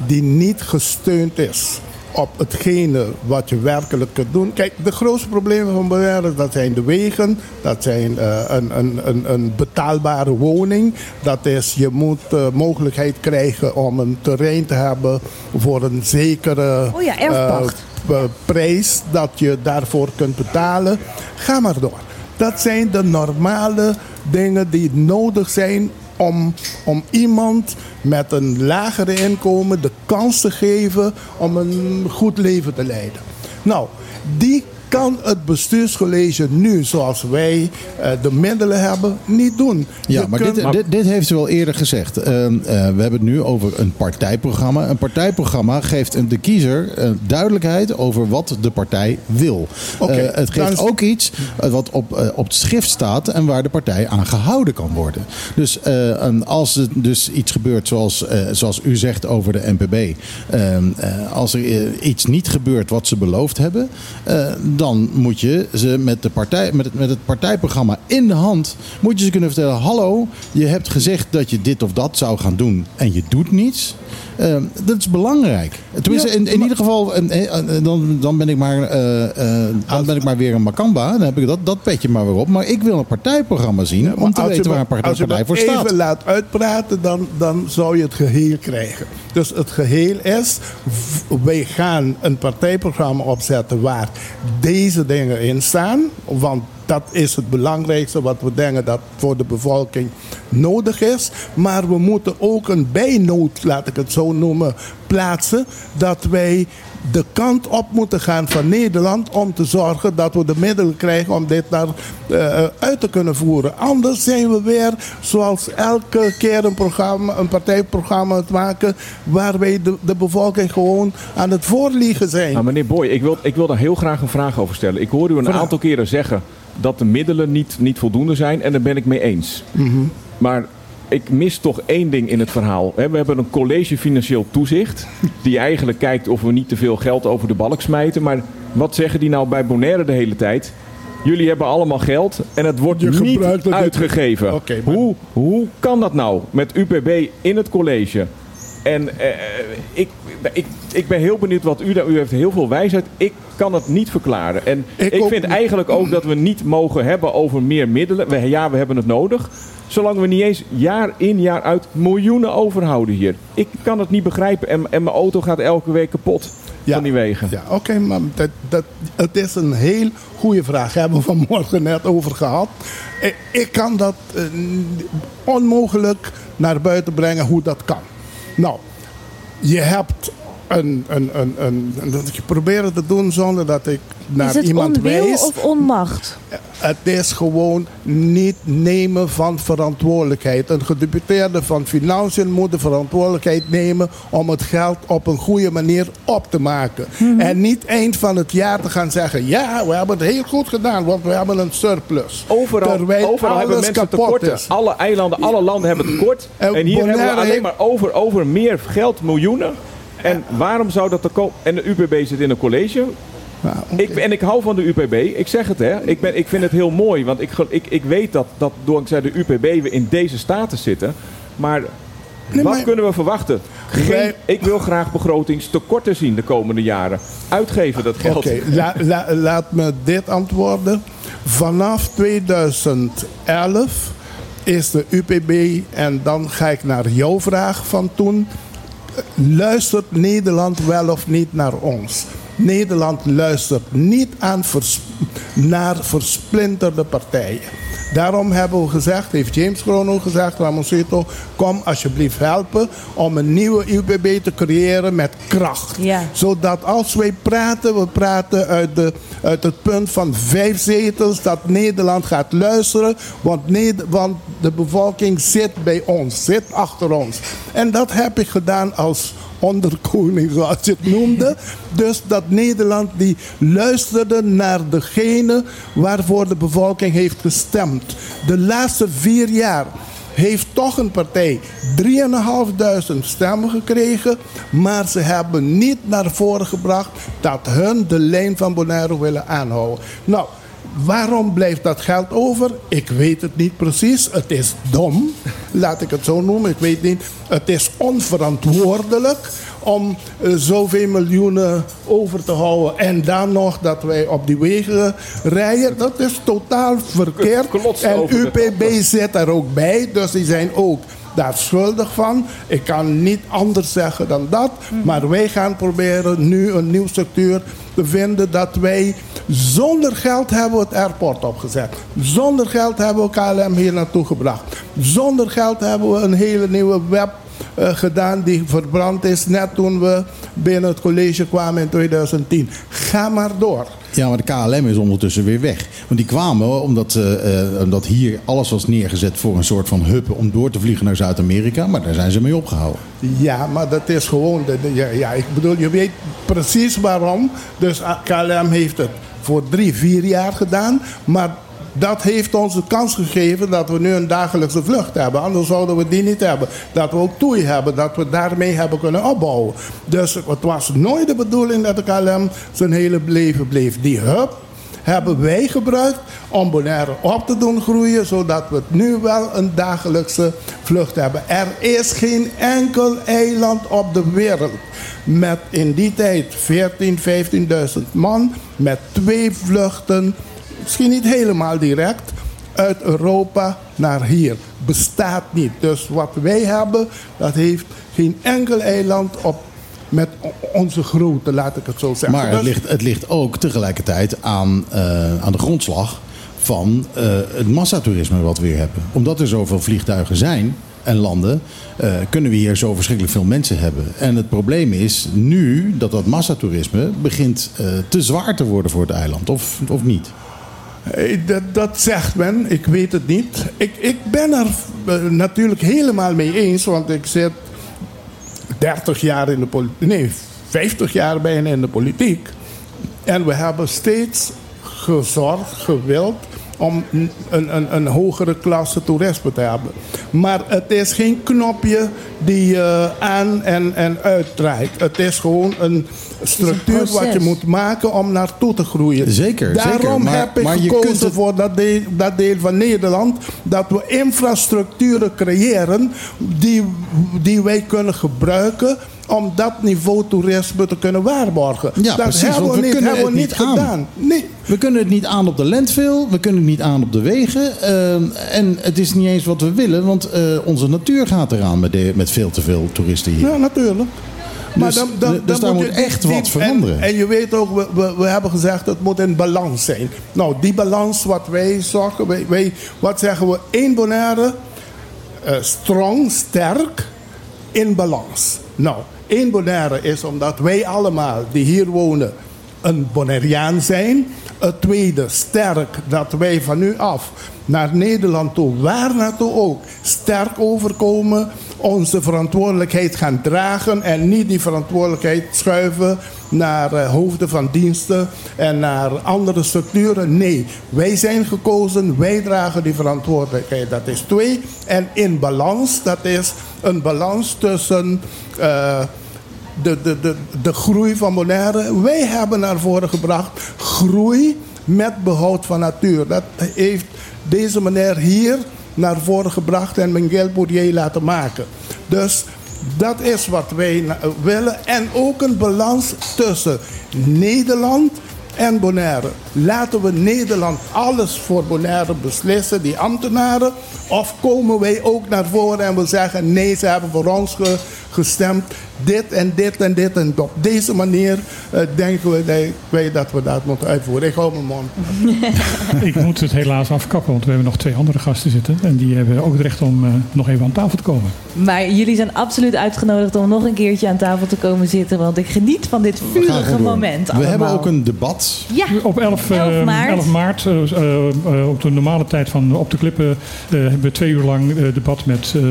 S7: die niet gesteund is op hetgene wat je werkelijk kunt doen. Kijk, de grootste problemen van Bonaire, dat zijn de wegen, dat zijn eh, een, een, een, een betaalbare woning. Dat is, je moet uh, mogelijkheid krijgen om een terrein te hebben voor een zekere
S2: Oh ja, erfpacht.
S7: eh, prijs dat je daarvoor kunt betalen. Ga maar door. Dat zijn de normale dingen die nodig zijn om, om iemand met een lagere inkomen de kans te geven om een goed leven te leiden. Nou, die kan het bestuurscollege nu, zoals wij eh, de middelen hebben, niet doen.
S1: Ja,
S7: Je
S1: maar
S7: kunt-
S1: dit, dit, dit heeft u al eerder gezegd. Ehm, eh, we hebben het nu over een partijprogramma. Een partijprogramma geeft de kiezer eh, duidelijkheid over wat de partij wil. Eh, het geeft
S7: is-
S1: ook iets wat op, op het schrift staat en waar de partij aan gehouden kan worden. Dus als er dus iets gebeurt zoals, zoals u zegt over de NPB. ehm, eh, als er iets niet gebeurt wat ze beloofd hebben, dan moet je ze met, de partij, met, het, met het partijprogramma in de hand, moet je ze kunnen vertellen: hallo, je hebt gezegd dat je dit of dat zou gaan doen en je doet niets. Eh, dat is belangrijk. Tenminste,
S7: Ja,
S1: in, ieder geval, eh, eh, dan, dan, ben ik maar, eh, dan ben ik maar weer een Makamba. Dan heb ik dat, dat petje maar weer op. Maar ik wil een partijprogramma zien om te
S7: als je
S1: weten waar een partij,
S7: als je
S1: partij
S7: me
S1: voor
S7: even
S1: staat.
S7: laat uitpraten, dan, dan zou je het geheel krijgen. Dus het geheel is, wij gaan een partijprogramma opzetten waar deze dingen in staan. Want dat is het belangrijkste wat we denken dat voor de bevolking nodig is. Maar we moeten ook een bijnoot, laat ik het zo noemen, plaatsen. Dat wij de kant op moeten gaan van Nederland om te zorgen dat we de middelen krijgen om dit naar, eh, uit te kunnen voeren. Anders zijn we weer zoals elke keer een, programma, een partijprogramma het maken waar wij de, de bevolking gewoon aan het voorliegen zijn.
S4: Nou, meneer Boy, ik wil, ik wil daar heel graag een vraag over stellen. Ik hoor u een
S7: Vraag.
S4: aantal keren zeggen dat de middelen niet, niet voldoende zijn. En daar ben ik mee eens. Maar ik mis toch één ding in het verhaal. We hebben een college financieel toezicht. Die eigenlijk kijkt of we niet te veel geld over de balk smijten. Maar wat zeggen die nou bij Bonaire de hele tijd? Jullie hebben allemaal geld en het wordt
S7: Je
S4: niet uitgegeven.
S7: Maar-
S4: hoe, hoe kan dat nou met UPB in het college? En eh, ik, ik, ik ben heel benieuwd wat u daar... U heeft heel veel wijsheid. Ik kan het niet verklaren. En
S7: Ik
S4: vind
S7: niet.
S4: eigenlijk ook dat we niet mogen hebben over meer middelen. We, ja, we hebben het nodig. Zolang we niet eens jaar in jaar uit miljoenen overhouden hier. Ik kan het niet begrijpen. En, en mijn auto gaat elke week kapot van die wegen.
S7: Ja, oké, maar dat, dat, het is een heel goede vraag. Hebben we vanmorgen net over gehad. Ik, ik kan dat eh, onmogelijk naar buiten brengen hoe dat kan. Nou, je hebt een, een, een, een, dat je probeert te doen zonder dat ik naar
S2: Is het
S7: iemand
S2: onwil
S7: wijs.
S2: of onmacht?
S7: Het is gewoon niet nemen van verantwoordelijkheid. Een gedeputeerde van Financiën moet de verantwoordelijkheid nemen om het geld op een goede manier op te maken.
S2: Mhm.
S7: En niet eind van het jaar te gaan zeggen: ja, we hebben het heel goed gedaan, want we hebben een surplus.
S4: Overal,
S7: Terwijl
S4: overal hebben
S7: alles
S4: mensen
S7: kapot
S4: tekorten.
S7: is.
S4: Alle eilanden, alle landen hebben tekort.
S7: En
S4: En hier hebben we alleen
S7: heeft-
S4: maar over, over meer geld, miljoenen. En waarom zou dat er komen? En de UPB zit in een college. Ik, en ik hou van de UPB. Ik zeg het, hè. Ik, ben, ik vind het heel mooi. Want ik, ik, ik weet dat, dat dankzij de UPB we in deze staten zitten. Maar
S7: Nee,
S4: wat
S7: maar-
S4: kunnen we verwachten? Geen,
S7: Wij-
S4: ik wil graag begrotingstekorten zien de komende jaren. Uitgeven dat geld.
S7: Oké, la- la- laat me dit antwoorden. Vanaf 2011 is de UPB, en dan ga ik naar jouw vraag van toen. Luistert Nederland wel of niet naar ons? Nederland luistert niet aan vers- naar versplinterde partijen. Daarom hebben we gezegd, heeft James Grono gezegd, Ramoncito, kom alsjeblieft helpen om een nieuwe UBB te creëren met kracht.
S2: Ja.
S7: Zodat als wij praten, we praten uit, de, uit het punt van vijf zetels, dat Nederland gaat luisteren, want, Neder- want de bevolking zit bij ons, zit achter ons. En dat heb ik gedaan als onderkoning, zoals je het noemde. Dus dat Nederland die luisterde naar degene waarvoor de bevolking heeft gestemd. De laatste vier jaar heeft toch een partij 3.500 stemmen gekregen, maar ze hebben niet naar voren gebracht dat hun de lijn van Bonaire willen aanhouden. Nou, waarom blijft dat geld over? Ik weet het niet precies. Het is dom, laat ik het zo noemen. Ik weet niet. Het is onverantwoordelijk om eh, zoveel miljoenen over te houden. En dan nog dat wij op die wegen rijden. Dat is totaal verkeerd. *laughs* En UPB zit er ook bij. Dus die zijn ook daar schuldig van. Ik kan niet anders zeggen dan dat. Maar wij gaan proberen nu een nieuwe structuur te vinden dat wij zonder geld hebben het airport opgezet. Zonder geld hebben we KLM hier naartoe gebracht. Zonder geld hebben we een hele nieuwe web eh, gedaan die verbrand is net toen we binnen het college kwamen in 2010. Ga maar door.
S1: Ja, maar de KLM is ondertussen weer weg. Want die kwamen omdat, eh, eh, omdat hier alles was neergezet voor een soort van hub om door te vliegen naar Zuid-Amerika. Maar daar zijn ze mee opgehouden.
S7: Ja, maar dat is gewoon. Ja, ik bedoel, je weet precies waarom. Dus ah, KLM heeft het voor drie, vier jaar gedaan. Maar dat heeft ons de kans gegeven dat we nu een dagelijkse vlucht hebben. Anders zouden we die niet hebben. Dat we ook toei hebben, dat we daarmee hebben kunnen opbouwen. Dus het was nooit de bedoeling dat de KLM zijn hele leven bleef. Die hub hebben wij gebruikt om Bonaire op te doen groeien, zodat we nu wel een dagelijkse vlucht hebben. Er is geen enkel eiland op de wereld met in die tijd 14, 15.000 man met twee vluchten, misschien niet helemaal direct, uit Europa naar hier. Bestaat niet. Dus wat wij hebben, dat heeft geen enkel eiland op met onze grootte, laat ik het zo zeggen.
S1: Maar het
S7: Dus-
S1: ligt, het ligt ook tegelijkertijd aan, eh, aan de grondslag van eh, het massatoerisme wat we hier hebben. Omdat er zoveel vliegtuigen zijn en landen, eh, kunnen we hier zo verschrikkelijk veel mensen hebben. En het probleem is nu dat dat massatoerisme begint te zwaar te worden voor het eiland. Of, of niet?
S7: Eh, Dat, dat zegt men, ik weet het niet. Ik, ik ben er eh, natuurlijk helemaal mee eens, want ik zit 30 jaar in de politiek, nee, 50 jaar bijna in de politiek. En we hebben steeds gezorgd, gewild om een, een, een hogere klasse toerisme te hebben. Maar het is geen knopje die je aan en, en uitdraait. Het is gewoon een structuur wat je moet maken om naartoe te groeien.
S1: Zeker,
S7: Daarom
S1: zeker. Maar-
S7: heb ik
S1: maar je
S7: gekozen
S1: het-
S7: voor dat deel, dat deel van Nederland. Dat we infrastructuren creëren die, die wij kunnen gebruiken om dat niveau toerisme te kunnen waarborgen.
S1: Ja,
S7: dat
S1: precies,
S7: hebben we
S1: we
S7: niet,
S1: kunnen
S7: hebben we
S1: het
S7: niet
S1: aan.
S7: gedaan. Nee.
S1: We kunnen het niet aan op de landfill, we kunnen het niet aan op de wegen. eh, en het is niet eens wat we willen, want eh, onze natuur gaat eraan met, de- met veel te veel toeristen hier.
S7: Ja, natuurlijk.
S1: Dus- dus daar moet
S7: je
S1: echt wat veranderen.
S7: En, en je weet ook, we, we, we hebben gezegd het moet in balans zijn. Nou, die balans wat wij zorgen, wij, wij, wat zeggen we, één Bonaire, eh, strong, sterk, in balans. Nou, één Bonaire is omdat wij allemaal die hier wonen een Bonaireaan zijn. Het tweede, sterk, dat wij van nu af naar Nederland toe, waar naartoe ook, sterk overkomen, onze verantwoordelijkheid gaan dragen en niet die verantwoordelijkheid schuiven naar eh, hoofden van diensten en naar andere structuren. Nee, wij zijn gekozen, wij dragen die verantwoordelijkheid. Dat is twee. En in balans, dat is een balans tussen eh, de, de, de, de groei van Bonaire. Wij hebben naar voren gebracht groei met behoud van natuur. Dat heeft deze meneer hier naar voren gebracht en Miguel Bourdieu laten maken. Dus dat is wat wij willen. En ook een balans tussen Nederland en Bonaire. Laten we Nederland alles voor Bonaire beslissen, die ambtenaren? Of komen wij ook naar voren en we zeggen nee, ze hebben voor ons ge- gestemd. Dit en dit en dit. En op deze manier eh, denken we dat, wij dat we dat moeten uitvoeren. Ik hou mijn mond. *laughs*
S5: Ik moet het helaas afkappen, want we hebben nog twee andere gasten zitten. En die hebben ook het recht om eh, nog even aan tafel te komen.
S2: Maar jullie zijn absoluut uitgenodigd om nog een keertje aan tafel te komen zitten. Want ik geniet van dit vurige moment.
S1: We hebben
S2: allemaal.
S1: ook een debat.
S2: Ja,
S5: Op 11, eh,
S2: 11 maart.
S5: 11 maart, eh, eh, eh, op de normale tijd van Op de Klippen, eh, hebben we twee uur lang eh, debat met eh,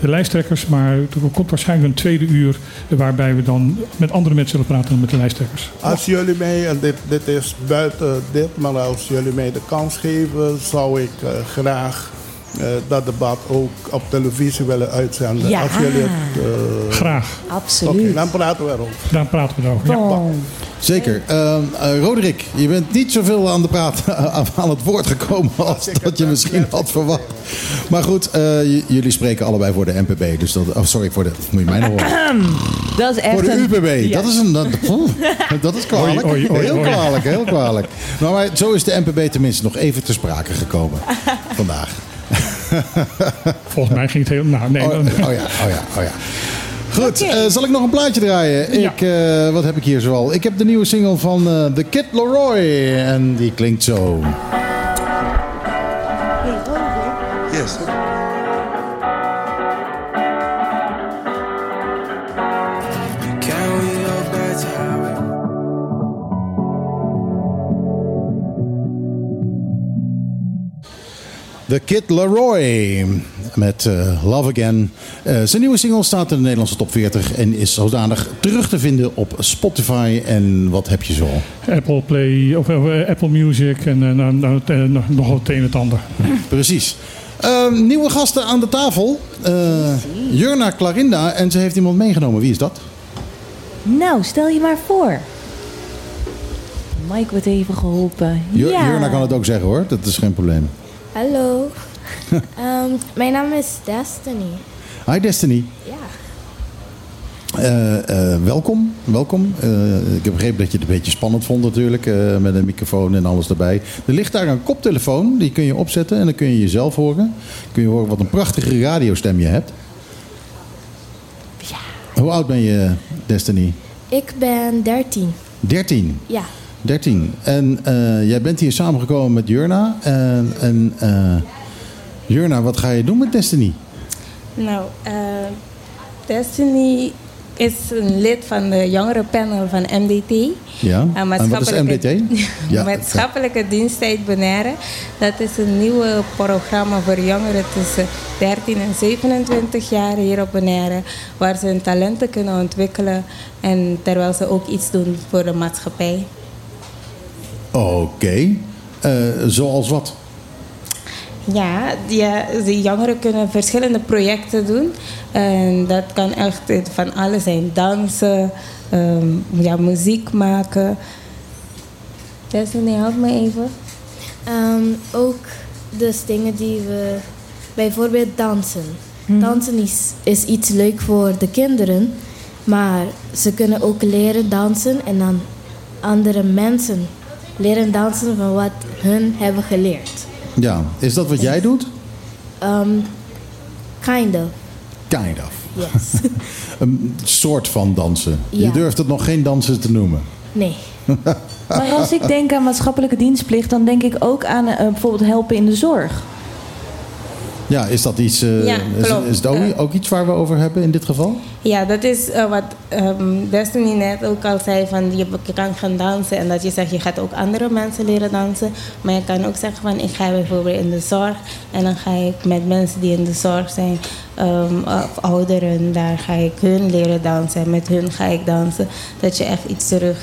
S5: de lijsttrekkers. Maar er komt waarschijnlijk een tweede uur eh, waarbij we dan met andere mensen zullen praten dan met de lijsttrekkers.
S7: Als jullie mij, en dit, dit is buiten dit, maar als jullie mij de kans geven, zou ik eh, graag eh, dat debat ook op televisie willen uitzenden.
S2: Ja.
S7: Als jullie het, eh,
S5: Graag,
S7: Oké,
S2: absoluut.
S7: dan praten we erover.
S5: daar praten we erover. Ja.
S1: Zeker. Eh, Roderick, je bent niet zoveel aan, de praat, *laughs* aan het woord gekomen als dat je misschien had verwacht. Maar goed, eh, jullie spreken allebei voor de NPB. Dus dat, oh, sorry, voor de, moet je mij nog horen. *clears throat*
S2: Dat is echt
S1: Voor de
S2: een...
S1: UPB.
S2: Ja.
S1: Dat is een. Dat, dat is kwalijk.
S5: Oei, oei, oei,
S1: heel
S5: oei.
S1: kwalijk, heel kwalijk. Nou, maar zo is de NPB tenminste nog even ter sprake gekomen *laughs* vandaag. *laughs*
S5: Volgens mij ging het heel... Nou, nee,
S1: Oh,
S5: dan-
S1: oh ja, oh ja, oh ja. Goed, eh, zal ik nog een plaatje draaien?
S5: Ja.
S1: Ik, eh, wat heb ik hier zoal? Ik heb de nieuwe single van eh, The Kid Leroy. En die klinkt zo.
S8: Yes.
S1: The Kid Leroy met eh, Love Again. Eh, zijn nieuwe single staat in de Nederlandse top 40 en is zodanig terug te vinden op Spotify. En wat heb je zo?
S5: Apple Play of eh, Apple Music en nou, nou, nog- wat het een en het ander. *laughs*
S1: Precies. Ehm, nieuwe gasten aan de tafel. Eh, Jurna Clarinda en ze heeft iemand meegenomen. Wie is dat?
S2: Nou, stel je maar voor. Mike wordt even geholpen.
S1: Jur-
S2: ja.
S1: Jurna kan het ook zeggen hoor, dat is geen probleem.
S12: Hallo. *laughs* Ehm, mijn naam is Destiny.
S1: Hi Destiny.
S12: Ja.
S1: Eh, eh, welkom, welkom. Eh, ik heb begrepen dat je het een beetje spannend vond natuurlijk, met een microfoon en alles erbij. Er ligt daar een koptelefoon, die kun je opzetten en dan kun je jezelf horen. Kun je horen wat een prachtige radiostem je hebt. Hoe oud ben je, Destiny?
S12: Ik ben 13.
S1: 13.
S12: Ja.
S1: 13. En eh, jij bent hier samengekomen met Jurna. En, en eh, Jurna, wat ga je doen met Destiny?
S13: Nou, eh, Destiny is een lid van de jongerenpanel van MDT.
S1: Ja. En wat is MDT? *laughs* Ja,
S13: maatschappelijke diensttijd Bonaire. Dat is een nieuwe programma voor jongeren tussen 13 en 27 jaar hier op Bonaire. Waar ze hun talenten kunnen ontwikkelen. En terwijl ze ook iets doen voor de maatschappij.
S1: Oké. Eh, zoals wat?
S13: Ja, die, die jongeren kunnen verschillende projecten doen. En dat kan echt van alles zijn. Dansen, ehm, ja, muziek maken. Destiny, help me even.
S12: Ehm, ook dus dingen die we... Bijvoorbeeld dansen. Dansen is, is iets leuk voor de kinderen. Maar ze kunnen ook leren dansen en dan andere mensen leren dansen van wat hun hebben geleerd.
S1: Ja. Is dat wat jij doet?
S12: Um, kind of,
S1: Kind of.
S12: yes. *laughs*
S1: Een soort van dansen. Je durft het nog geen dansen te noemen.
S12: nee. *laughs*
S2: Maar als ik denk aan maatschappelijke dienstplicht, dan denk ik ook aan eh, bijvoorbeeld helpen in de zorg.
S1: Ja, is dat iets,
S13: Ja,
S1: is, is het ook, ook iets waar we over hebben in dit geval?
S13: Ja, dat is eh, wat ehm, Destiny net ook al zei. Van je, je kan gaan dansen en dat je zegt je gaat ook andere mensen leren dansen. Maar je kan ook zeggen van ik ga bijvoorbeeld in de zorg. En dan ga ik met mensen die in de zorg zijn, ehm, of ouderen, daar ga ik hun leren dansen. En met hun ga ik dansen. Dat je echt iets terug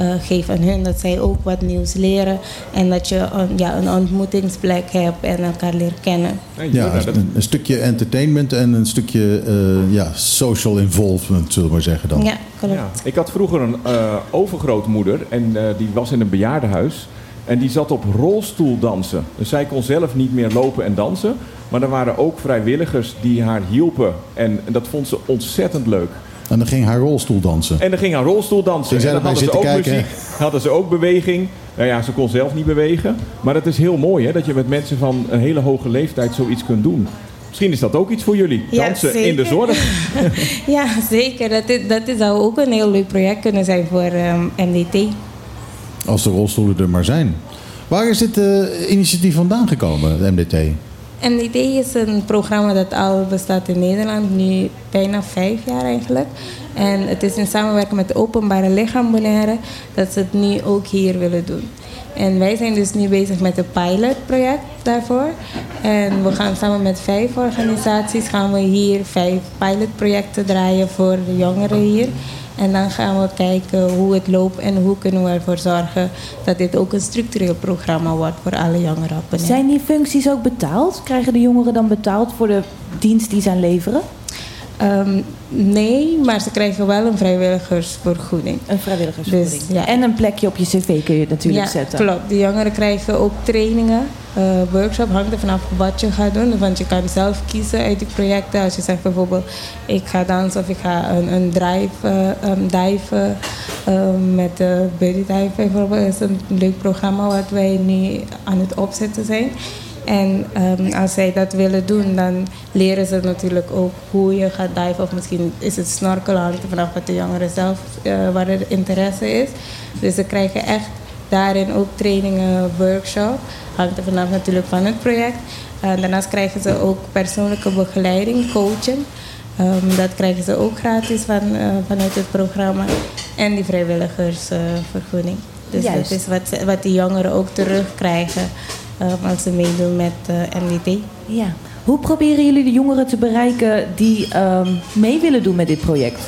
S13: eh, geeft aan hun. Dat zij ook wat nieuws leren. En dat je een- ja, een ontmoetingsplek hebt en elkaar leren kennen.
S1: Ja, een, een stukje entertainment en een stukje eh, ja, social involvement, zullen we maar zeggen dan.
S13: Ja, klopt.
S4: Ja. Ik had vroeger een eh, overgrootmoeder en eh, die was in een bejaardenhuis. En die zat op rolstoeldansen. Dus zij kon zelf niet meer lopen en dansen. Maar er waren ook vrijwilligers die haar hielpen. En dat vond ze ontzettend leuk.
S1: En dan ging haar rolstoel dansen.
S4: En dan ging haar rolstoel dansen. En dan hadden ze ook
S1: zitten kijken?
S4: muziek, hadden ze ook beweging. Nou ja, ze kon zelf niet bewegen. Maar het is heel mooi hè, dat je met mensen van een hele hoge leeftijd zoiets kunt doen. Misschien is dat ook iets voor jullie.
S13: Ja,
S4: Dansen in de zorg. *laughs*
S13: Ja, zeker. Dat, is, dat is- zou ook een heel leuk project kunnen zijn voor ehm, MDT.
S1: Als de rolstoelen er maar zijn. Waar is dit eh, initiatief vandaan gekomen, het MDT?
S13: MDT is een programma dat al bestaat in Nederland, nu bijna vijf jaar eigenlijk. En het is in samenwerking met de openbare lichaam Bonaire dat ze het nu ook hier willen doen. En wij zijn dus nu bezig met een pilotproject daarvoor. En we gaan samen met vijf organisaties gaan we hier vijf pilotprojecten draaien voor de jongeren hier. En dan gaan we kijken hoe het loopt en hoe kunnen we ervoor zorgen dat dit ook een structureel programma wordt voor alle jongeren.
S2: Zijn die functies ook betaald? Krijgen de jongeren dan betaald voor de dienst die ze leveren?
S13: Ehm, nee, maar ze krijgen wel een vrijwilligersvergoeding.
S2: Een vrijwilligersvergoeding.
S13: Dus, ja.
S2: En een plekje op je cv kun je natuurlijk
S13: ja,
S2: zetten.
S13: klopt. De jongeren krijgen ook trainingen, eh workshop, hangt er vanaf wat je gaat doen. Want je kan zelf kiezen uit die projecten. Als je zegt bijvoorbeeld, ik ga dansen of ik ga een, een drive, eh, um, dive eh, met de Buddy Dive bijvoorbeeld. Dat is een leuk programma wat wij nu aan het opzetten zijn. En ehm, als zij dat willen doen, dan leren ze natuurlijk ook hoe je gaat diven. Of misschien is het snorkelen, hangt vanaf wat de jongeren zelf, eh, waar er interesse is. Dus ze krijgen echt daarin ook trainingen, workshop. Hangt er vanaf natuurlijk van het project. Daarnaast krijgen ze ook persoonlijke begeleiding, coaching. Ehm, dat krijgen ze ook gratis van, eh, vanuit het programma. En die vrijwilligersvergoeding. Dus
S2: Juist.
S13: dat is wat, wat die jongeren ook terugkrijgen ehm, als ze meedoen met eh, MDT.
S2: Ja. Hoe proberen jullie de jongeren te bereiken die ehm, mee willen doen met dit project?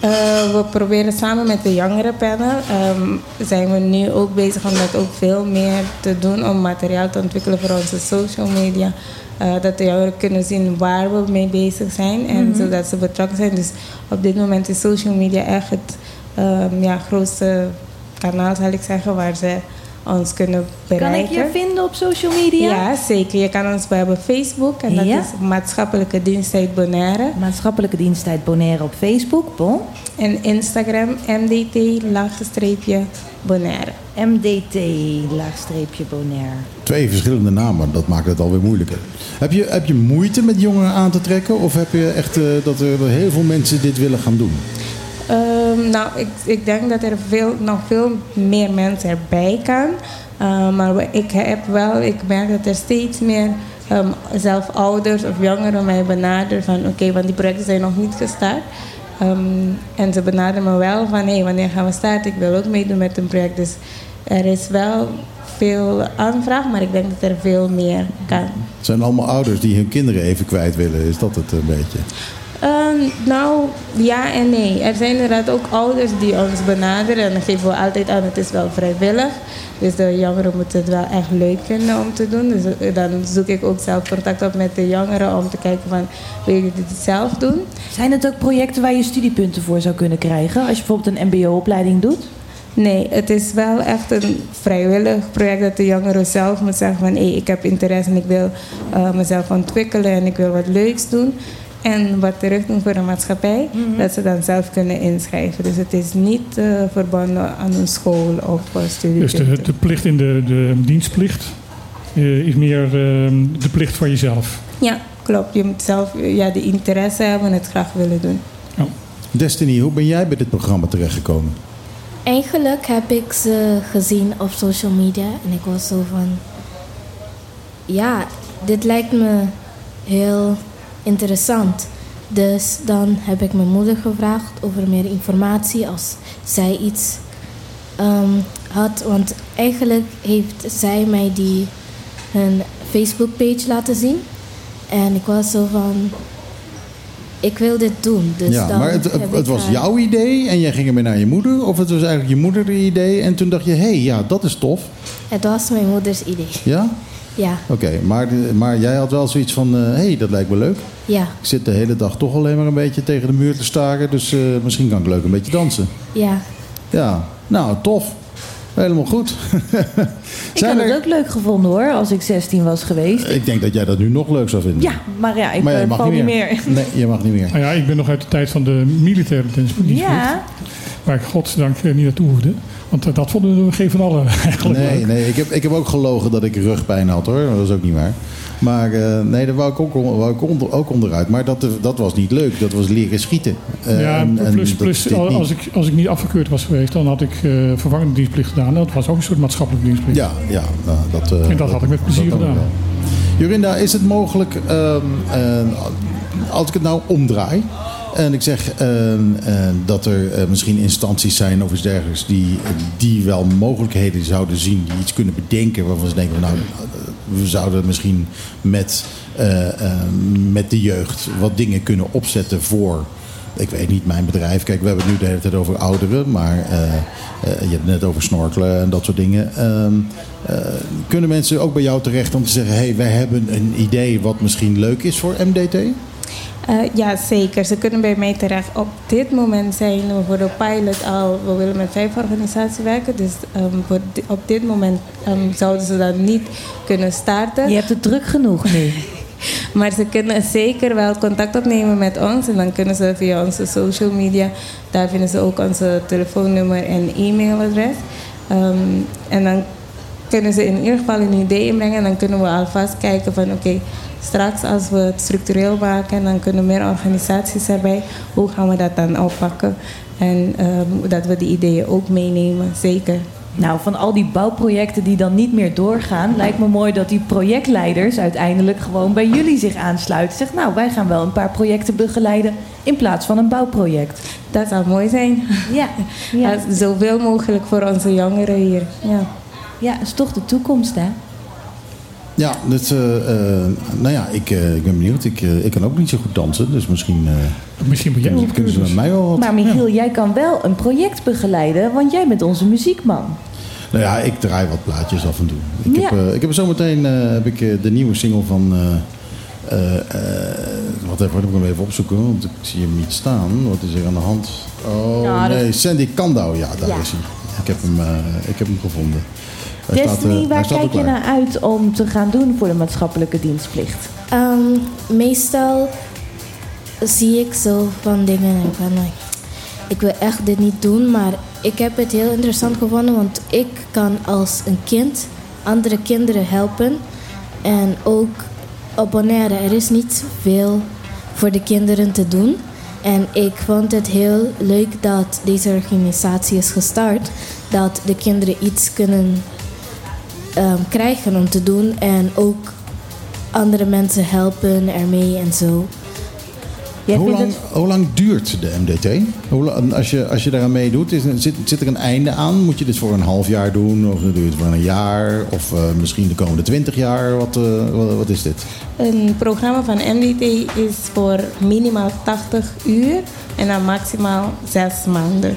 S13: Eh, we proberen samen met de jongerenpanel, ehm zijn we nu ook bezig om dat ook veel meer te doen, om materiaal te ontwikkelen voor onze social media. Eh, dat de jongeren kunnen zien waar we mee bezig zijn en
S2: Mhm.
S13: zodat ze betrokken zijn. Dus op dit moment is social media echt het ehm, ja, grootste kanaal, zal ik zeggen, waar ze ons kunnen
S2: Kan
S13: bereiken.
S2: ik je vinden op social media?
S13: Ja, zeker. Je kan ons, we hebben Facebook en dat
S2: Ja.
S13: is Maatschappelijke Diensttijd Bonaire.
S2: Maatschappelijke diensttijd Bonaire op Facebook, bon.
S13: En Instagram MDT laagstreepje Bonaire.
S2: MDT laagstreepje Bonaire.
S1: Twee verschillende namen, dat maakt het alweer moeilijker. Heb je, heb je moeite met jongeren aan te trekken? Of heb je echt eh, dat er heel veel mensen dit willen gaan doen?
S13: Ehm, nou, ik, ik denk dat er veel, nog veel meer mensen erbij kan. Ehm, maar ik heb wel, ik merk dat er steeds meer ehm, zelf ouders of jongeren mij benaderen van oké, want die projecten zijn nog niet gestart. En ze benaderen me wel van hé, wanneer gaan we starten? Ik wil ook meedoen met een project. Dus er is wel veel aanvraag, maar ik denk dat er veel meer kan.
S1: Het zijn allemaal ouders die hun kinderen even kwijt willen. Is dat het een beetje?
S13: Ehm, nou, ja en nee. Er zijn inderdaad ook ouders die ons benaderen. En dan geven we altijd aan, het is wel vrijwillig. Dus de jongeren moeten het wel echt leuk vinden om te doen. Dus eh, dan zoek ik ook zelf contact op met de jongeren om te kijken van, wil je dit zelf doen?
S2: Zijn het ook projecten waar je studiepunten voor zou kunnen krijgen? Als je bijvoorbeeld een mbo-opleiding doet?
S13: Nee, het is wel echt een vrijwillig project dat de jongeren zelf moet zeggen van hé, ik heb interesse en ik wil eh, mezelf ontwikkelen en ik wil wat leuks doen. En wat terug doen voor de maatschappij, dat ze dan zelf kunnen inschrijven. Dus het is niet eh, verbonden aan een school of uh,
S5: Dus de, de plicht in de, de dienstplicht eh, is meer eh, de plicht van jezelf.
S13: Ja, klopt. Je moet zelf eh, ja, de interesse hebben en het graag willen doen.
S1: Destiny, hoe ben jij bij dit programma terechtgekomen?
S12: Eigenlijk heb ik ze gezien op social media en ik was zo van, ja, dit lijkt me heel interessant. Dus dan heb ik mijn moeder gevraagd over meer informatie als zij iets ehm, had. Want eigenlijk heeft zij mij die hun Facebook-page laten zien. En ik was zo van, ik wil dit doen. Dus
S1: ja,
S12: dan
S1: maar het, het
S12: ik
S1: was
S12: haar-
S1: jouw idee en jij ging ermee naar je moeder? Of het was eigenlijk je moeder idee en toen dacht je, hé, hey, ja, dat is tof.
S12: Het was mijn moeders idee.
S1: Ja? *laughs*
S12: Ja,
S1: Oké, maar, maar jij had wel zoiets van, hé, hey, dat lijkt me leuk.
S12: ja,
S1: Ik zit de hele dag toch alleen maar een beetje tegen de muur te staren, dus eh, misschien kan ik leuk een beetje dansen.
S12: ja.
S1: Ja, nou, tof. Helemaal goed. *laughs*
S2: Ik had het ook leuk gevonden hoor, als ik 16 was geweest.
S1: Ik denk dat jij dat nu nog leuk zou vinden.
S2: Ja, maar ja, ik
S1: maar
S2: eh,
S1: mag
S2: val
S1: niet meer.
S2: meer.
S1: Nee, je mag niet meer.
S5: Nou ja, ik ben nog uit de tijd van de militaire dienstplicht.
S2: Ja,
S5: Waar ik godzijdank eh, niet naartoe hoefde. Want eh, dat vonden we geen van allen *laughs* eigenlijk
S1: Nee,
S5: leuk.
S1: nee ik, heb, ik heb ook gelogen dat ik rugpijn had hoor. Dat was ook niet waar. Maar eh, nee, daar wou ik ook, wou ik onder, ook onderuit. Maar dat, dat was niet leuk. Dat was leren schieten. Eh,
S5: ja,
S1: en-
S5: plus,
S1: dat
S5: plus als, ik, als ik niet afgekeurd was geweest, dan had ik eh, vervangende dienstplicht gedaan. Dat was ook een soort maatschappelijke dienstplicht.
S1: Ja, ja nou, dat,
S5: En dat had ik met plezier
S1: dat
S5: gedaan.
S1: Jorinda, is het mogelijk, ehm, eh, als ik het nou omdraai... en ik zeg ehm, eh, dat er eh, misschien instanties zijn of iets dergelijks... Die, die wel mogelijkheden zouden zien, die iets kunnen bedenken... waarvan ze denken, nou, eh, we zouden misschien met, eh, eh, met de jeugd wat dingen kunnen opzetten voor... Ik weet niet, mijn bedrijf. Kijk, we hebben het nu de hele tijd over ouderen. Maar je hebt het net over snorkelen en dat soort dingen. Ehm, kunnen mensen ook bij jou terecht om te zeggen... hé, hey, wij hebben een idee wat misschien leuk is voor MDT?
S13: Eh, ja, zeker. Ze kunnen bij mij terecht. Op dit moment zijn we voor de pilot al, we willen met vijf organisaties werken. Dus ehm, voor di- op dit moment ehm, zouden ze dat niet kunnen starten.
S2: Je hebt het druk genoeg nu. *laughs*
S13: maar ze kunnen zeker wel contact opnemen met ons. En dan kunnen ze via onze social media, daar vinden ze ook onze telefoonnummer en e-mailadres. Ehm, en dan kunnen ze in ieder geval een idee inbrengen. En dan kunnen we alvast kijken van oké, straks als we het structureel maken, dan kunnen meer organisaties erbij. Hoe gaan we dat dan oppakken? En ehm, dat we die ideeën ook meenemen, zeker.
S2: Nou, van al die bouwprojecten die dan niet meer doorgaan, lijkt me mooi dat die projectleiders uiteindelijk gewoon bij jullie zich aansluiten. Zeg, nou, wij gaan wel een paar projecten begeleiden in plaats van een bouwproject.
S13: Dat zou mooi zijn.
S2: Ja, *laughs* ja.
S13: Ja, zoveel mogelijk voor onze jongeren hier. Ja.
S2: ja, is toch de toekomst, hè?
S1: Ja, dat, eh, eh, nou ja, ik, eh, ik ben benieuwd. Ik, ik kan ook niet zo goed dansen. Dus misschien, eh,
S5: Misschien moet jij
S1: kunnen, ze met mij wel wat.
S2: Maar Michiel, jij kan wel een project begeleiden, want jij bent onze muziekman.
S1: Nou ja, ik draai wat plaatjes af en toe. Ik
S2: Ja.
S1: heb, ik heb zometeen eh, heb ik, de nieuwe single van... eh eh, eh, wat even, moet ik hem even opzoeken, want ik zie hem niet staan. Wat is er aan de hand? Oh
S2: dat-
S1: nee, Sandy Kandau. Ja, daar
S2: Ja.
S1: is hij. Ik heb hem, eh, ik heb hem gevonden. Staat,
S2: Destiny,
S1: eh,
S2: waar kijk je naar uit om te gaan doen voor de maatschappelijke dienstplicht?
S12: Ehm, meestal zie ik zo van dingen en van, ik wil echt dit niet doen, maar ik heb het heel interessant gevonden, want ik kan als een kind andere kinderen helpen en ook op Bonaire. Er is niet veel voor de kinderen te doen. En ik vond het heel leuk dat deze organisatie is gestart. Dat de kinderen iets kunnen ehm, krijgen om te doen. En ook andere mensen helpen ermee en zo.
S2: Jij
S1: Hoe lang, hoe lang duurt de MDT? Hoe als, je, als je daaraan meedoet, is, zit, zit er een einde aan? Moet je dit voor een half jaar doen? Of doe je het voor een jaar? Of eh, misschien de komende twintig jaar? Wat, eh, wat, wat is dit?
S13: Een programma van MDT is voor minimaal 80 uur en dan maximaal 6 maanden.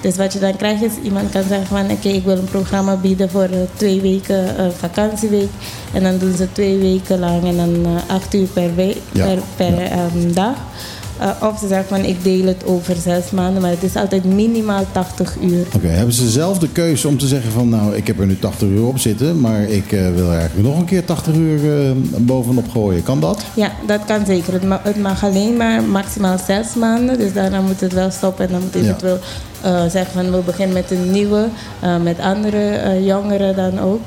S13: Dus wat je dan krijgt is, iemand kan zeggen van oké, ik wil een programma bieden voor eh, twee weken eh, vakantieweek. En dan doen ze twee weken lang en dan eh, acht uur per, week,
S1: Ja,
S13: per, per ehm, dag. Eh, of ze zeggen van ik deel het over zes maanden, maar het is altijd minimaal 80 uur.
S1: Oké, hebben ze zelf de keuze om te zeggen van... nou, ik heb er nu 80 uur op zitten... maar ik eh, wil er eigenlijk nog een keer 80 uur eh, bovenop gooien. Kan dat?
S13: Ja, dat kan zeker. Het mag, het mag alleen maar maximaal zes maanden. Dus daarna moet het wel stoppen. En dan moet je
S1: Ja.
S13: het wel zeggen van we beginnen met een nieuwe. met andere jongeren dan ook.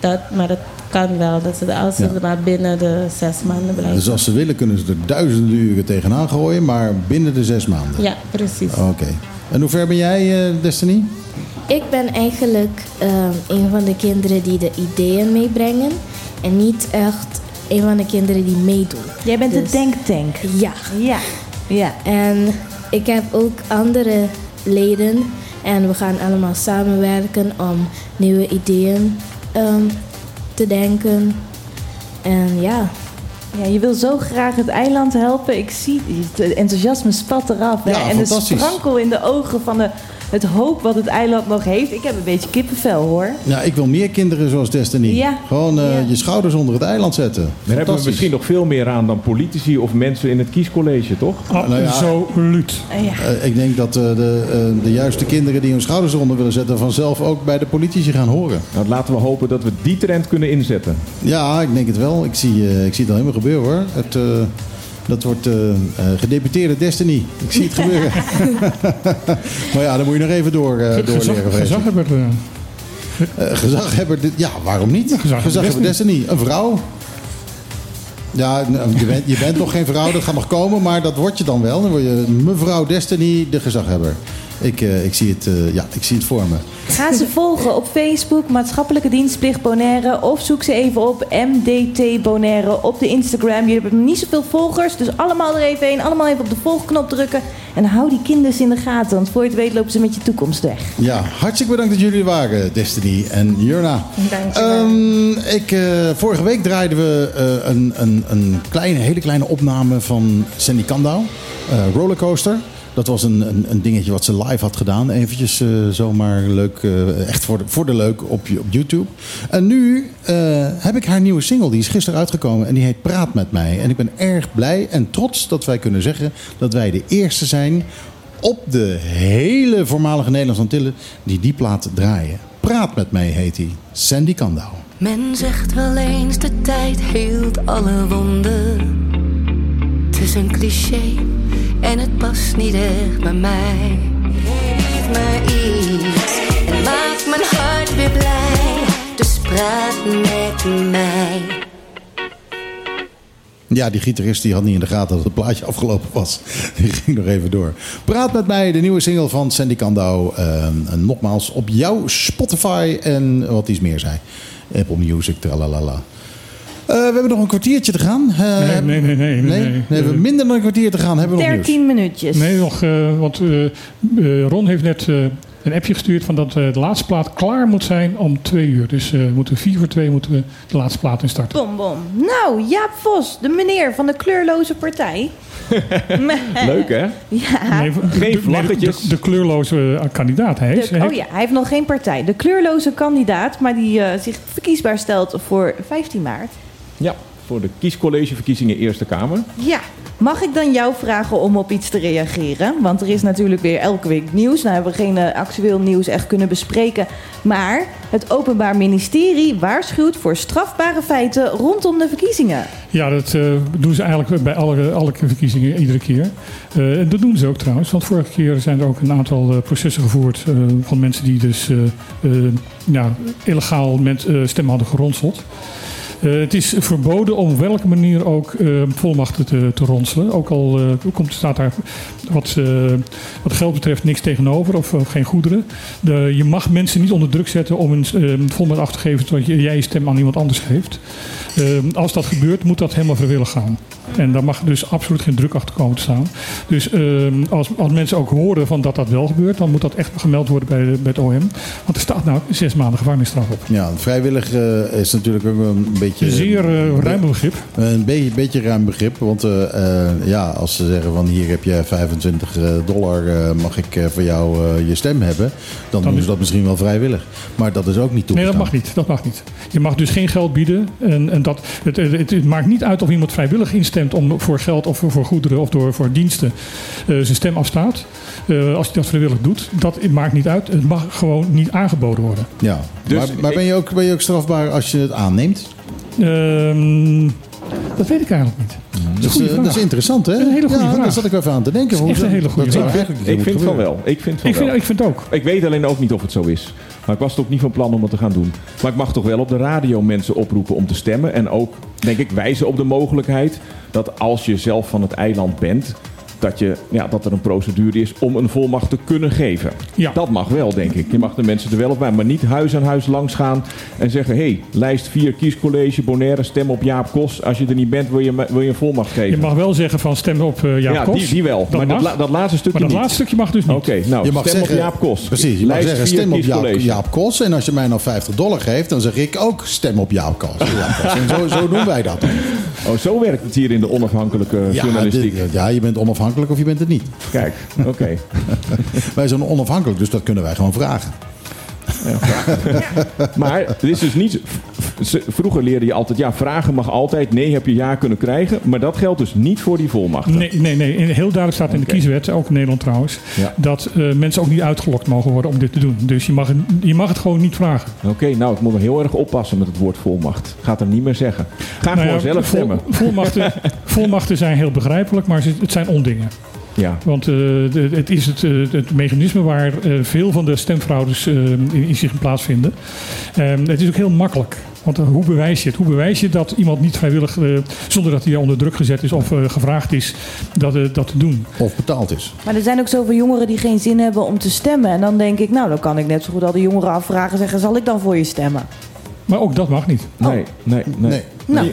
S13: Dat, maar het kan wel. Dat ze, als ze
S1: Ja.
S13: maar binnen de zes maanden blijven.
S1: Dus als ze willen kunnen ze er duizenden uren tegenaan gooien... maar binnen de zes maanden.
S13: Ja, precies.
S1: Oké. En hoe ver ben jij, eh, Destiny?
S12: Ik ben eigenlijk ehm, een van de kinderen die de ideeën meebrengen. En niet echt een van de kinderen die meedoen.
S2: Jij bent
S12: Dus-
S2: de denktank.
S12: Ja.
S2: Ja. ja.
S12: En ik heb ook andere leden. En we gaan allemaal samenwerken om nieuwe ideeën ehm, te denken. En ja.
S2: Ja, je wil zo graag het eiland helpen. Ik zie het enthousiasme spat eraf. hè.
S1: Ja,
S2: en de sprankel in de ogen van de, het hoop wat het eiland nog heeft. Ik heb een beetje kippenvel hoor.
S1: Ja, ik wil meer kinderen zoals Destiny.
S2: Ja.
S1: Gewoon eh,
S2: Ja.
S1: je schouders onder het eiland zetten.
S4: Daar hebben we misschien nog veel meer aan dan politici of mensen in het kiescollege, toch?
S1: Nou ja.
S5: Absoluut.
S2: Ja.
S1: Eh, ik denk dat eh, de, eh, de juiste kinderen die hun schouders eronder willen zetten... vanzelf ook bij de politici gaan horen.
S4: Nou, laten we hopen dat we die trend kunnen inzetten.
S1: Ja, ik denk het wel. Ik zie, eh, ik zie het al helemaal gebeuren hoor. Het, eh, dat wordt eh, eh, gedeputeerde Destiny. Ik zie het gebeuren. *laughs* maar ja, dan moet je nog even door,
S5: Gezag,
S1: doorleren.
S5: gezaghebber.
S1: gezaghebber, ja, waarom niet?
S5: Gezaghebber
S1: Gezaghebber Destiny. Een vrouw. Ja, je bent, je bent nog geen vrouw, dat gaat nog komen, maar dat word je dan wel. Dan word je mevrouw Destiny, de gezaghebber. Ik, ik, zie het, ja, ik zie het voor me.
S2: Ga ze volgen op Facebook, Maatschappelijke Dienstplicht Bonaire. Of zoek ze even op MDT Bonaire op de Instagram. Jullie hebben niet zoveel volgers, dus allemaal er even heen. Allemaal even op de volgknop drukken. En hou die kinders in de gaten, want voor je het weet lopen ze met je toekomst weg.
S1: Ja, hartstikke bedankt dat jullie er waren, Destiny en Jurna. Ehm, ik, eh, vorige week draaiden we eh, een, een, een kleine, hele kleine opname van Sandy Kandau, eh, Rollercoaster. Dat was een, een, een dingetje wat ze live had gedaan. Eventjes eh, zomaar leuk, eh, echt voor de, voor de leuk op, op YouTube. En nu eh, heb ik haar nieuwe single, die is gisteren uitgekomen. En die heet Praat met mij. En ik ben erg blij en trots dat wij kunnen zeggen dat wij de eerste zijn op de hele voormalige Nederlandse Antillen die die plaat draaien. Praat met mij heet die. Sandy Kandau.
S14: Men zegt wel eens de tijd heelt alle wonden. Het is een cliché en het past niet echt bij mij. Geef me iets en maak mijn hart weer blij. Dus praat met mij.
S1: Ja, die gitarist die had niet in de gaten dat het plaatje afgelopen was. *laughs* Die ging nog even door. Praat met mij, de nieuwe single van Sandy Kandau. Ehm, en nogmaals op jouw Spotify en wat iets meer zei. Apple Music, tralalala. Eh we hebben nog een kwartiertje te gaan. Eh,
S5: Nee, nee, nee, nee, nee, nee.
S1: we hebben minder dan een kwartier te gaan. Hebben we nog nieuws?
S2: 13 minuutjes.
S5: Nee, nog, eh, want Ron heeft net eh, een appje gestuurd van dat eh, de laatste plaat klaar moet zijn om twee uur. Dus eh, we moeten vier voor twee moeten we de laatste plaat instarten.
S2: Bom, bom. Nou, Jaap Vos, de meneer van de kleurloze partij. *laughs*
S4: Leuk hè?
S2: Ja.
S5: Nee, de- de- nee, de, de, de kleurloze kandidaat. Hij, heeft,
S2: De- oh ja, hij heeft nog geen partij. De kleurloze kandidaat, maar die eh, zich verkiesbaar stelt voor 15 maart.
S4: Ja, voor de kiescollegeverkiezingen Eerste Kamer.
S2: Ja. Mag ik dan jou vragen om op iets te reageren? Want er is natuurlijk weer elke week nieuws. Nou hebben we geen eh, actueel nieuws echt kunnen bespreken. Maar het Openbaar Ministerie waarschuwt voor strafbare feiten rondom de verkiezingen.
S5: Ja, dat eh, doen ze eigenlijk bij alle, alle verkiezingen iedere keer. Eh, en dat doen ze ook trouwens. Want vorige keer zijn er ook een aantal eh, processen gevoerd eh, van mensen die dus eh, eh, ja, illegaal met stemmen hadden geronseld. Eh, het is verboden om welke manier ook eh, volmachten te, te ronselen. Ook al eh, komt, staat daar wat, wat geld betreft niks tegenover of, geen goederen. De, je mag mensen niet onder druk zetten om een volmacht af te geven je- jij je stem aan iemand anders geeft. Als dat gebeurt, moet dat helemaal vrijwillig gaan. En daar mag dus absoluut geen druk achter komen te staan. Dus eh, als, als mensen ook horen van dat dat wel gebeurt, dan moet dat echt gemeld worden bij, de- bij het OM. Want er staat nou zes maanden gevangenisstraf op.
S1: Ja, vrijwillig eh, is natuurlijk ook een beetje...
S5: Een zeer eh, ruim begrip.
S1: Een beetje, beetje ruim begrip. Want eh, ja, als ze zeggen van hier heb je 25 dollar, mag ik voor jou je stem hebben. Dan, doen ze dat misschien wel vrijwillig. Maar dat is ook niet
S5: Nee,
S1: toegestaan.
S5: dat mag niet. Dat mag niet. Je mag dus geen geld bieden. En, en dat, het, het, het maakt niet uit of iemand vrijwillig instemt om voor geld of voor, goederen of door, voor diensten eh, zijn stem afstaat. Eh, als hij dat vrijwillig doet, dat maakt niet uit. Het mag gewoon niet aangeboden worden.
S1: Ja,
S4: Dus
S1: maar, maar ben, je ook, ben je ook strafbaar als je het aanneemt?
S5: Ehm, dat weet ik eigenlijk niet. Dat is, een
S1: Dat is,
S5: goede
S1: eh, dat is interessant, hè?
S5: Dat is een hele goede
S1: ja,
S5: vraag.
S1: daar zat ik wel even aan te denken.
S5: Dat is echt een hele goede vraag.
S4: Ik vind van wel. Ik vind van
S5: Ik vind,
S4: wel.
S5: ik vind ook.
S4: Ik weet alleen ook niet of het zo is. Maar ik was het ook niet van plan om het te gaan doen. Maar ik mag toch wel op de radio mensen oproepen om te stemmen. En ook, denk ik, wijzen op de mogelijkheid dat als je zelf van het eiland bent. Dat, je, ja, dat er een procedure is om een volmacht te kunnen geven.
S5: Ja.
S4: Dat mag wel, denk ik. Je mag de mensen er wel op bij. Maar niet huis aan huis langs gaan en zeggen... hé, hey, lijst 4, kiescollege, Bonaire, stem op Jaap Kos. Als je er niet bent, wil je, wil je een volmacht geven.
S5: Je mag wel zeggen van stem op eh Jaap
S4: ja,
S5: Kos.
S4: die, die wel. maar dat,
S5: mag.
S4: la- dat laatste stukje
S5: maar dat
S4: niet.
S5: laatste stukje mag dus niet.
S4: Oké, nou,
S1: Je mag
S4: stem
S1: zeggen,
S4: op Jaap Kos.
S1: Precies, je mag
S4: Lijst
S1: zeggen stem op Jaap. Jaap Kos. En als je mij nou 50 dollar geeft, dan zeg ik ook stem op Jaap Kos. Jaap Kos. *laughs* En zo, zo doen wij dat.
S4: Oh, zo werkt het hier in de onafhankelijke
S1: Ja,
S4: journalistiek.
S1: dit- ja, je bent onafhankelijk of je bent het niet.
S4: Kijk, oké. *laughs*
S1: wij zijn onafhankelijk, dus dat kunnen wij gewoon vragen. *laughs*
S4: Maar het is dus niet... Vroeger leerde je altijd, ja, vragen mag altijd. Nee, heb je ja kunnen krijgen. Maar dat geldt dus niet voor die volmachten.
S5: Nee, nee, nee. Heel duidelijk staat in de kieswet, ook in Nederland trouwens,
S4: Ja.
S5: dat eh, mensen ook niet uitgelokt mogen worden om dit te doen. Dus je mag, het- je mag het gewoon niet vragen.
S4: Oké, nou, ik moet me heel erg oppassen met het woord volmacht. Ik ga het er niet meer zeggen. Ga
S5: Nou
S4: gewoon
S5: ja,
S4: zelf
S5: vol-
S4: stemmen.
S5: Volmachten, *laughs* volmachten zijn heel begrijpelijk, maar het zijn ondingen.
S4: Ja.
S5: Want eh, het is het, eh, het mechanisme waar eh, veel van de stemfraudes in, in zich plaatsvinden. Ehm, het is ook heel makkelijk. Want hoe bewijs je het? Hoe bewijs je dat iemand niet vrijwillig, eh, zonder dat hij onder druk gezet is of eh, gevraagd is, dat, eh, dat te doen?
S1: Of betaald is.
S2: Maar er zijn ook zoveel jongeren die geen zin hebben om te stemmen. En dan denk ik, nou, dan kan ik net zo goed al de jongeren afvragen en zeggen: zal ik dan voor je stemmen?
S5: Maar ook dat mag niet.
S4: Nee, nee, nee.
S1: Nee.
S2: Nou,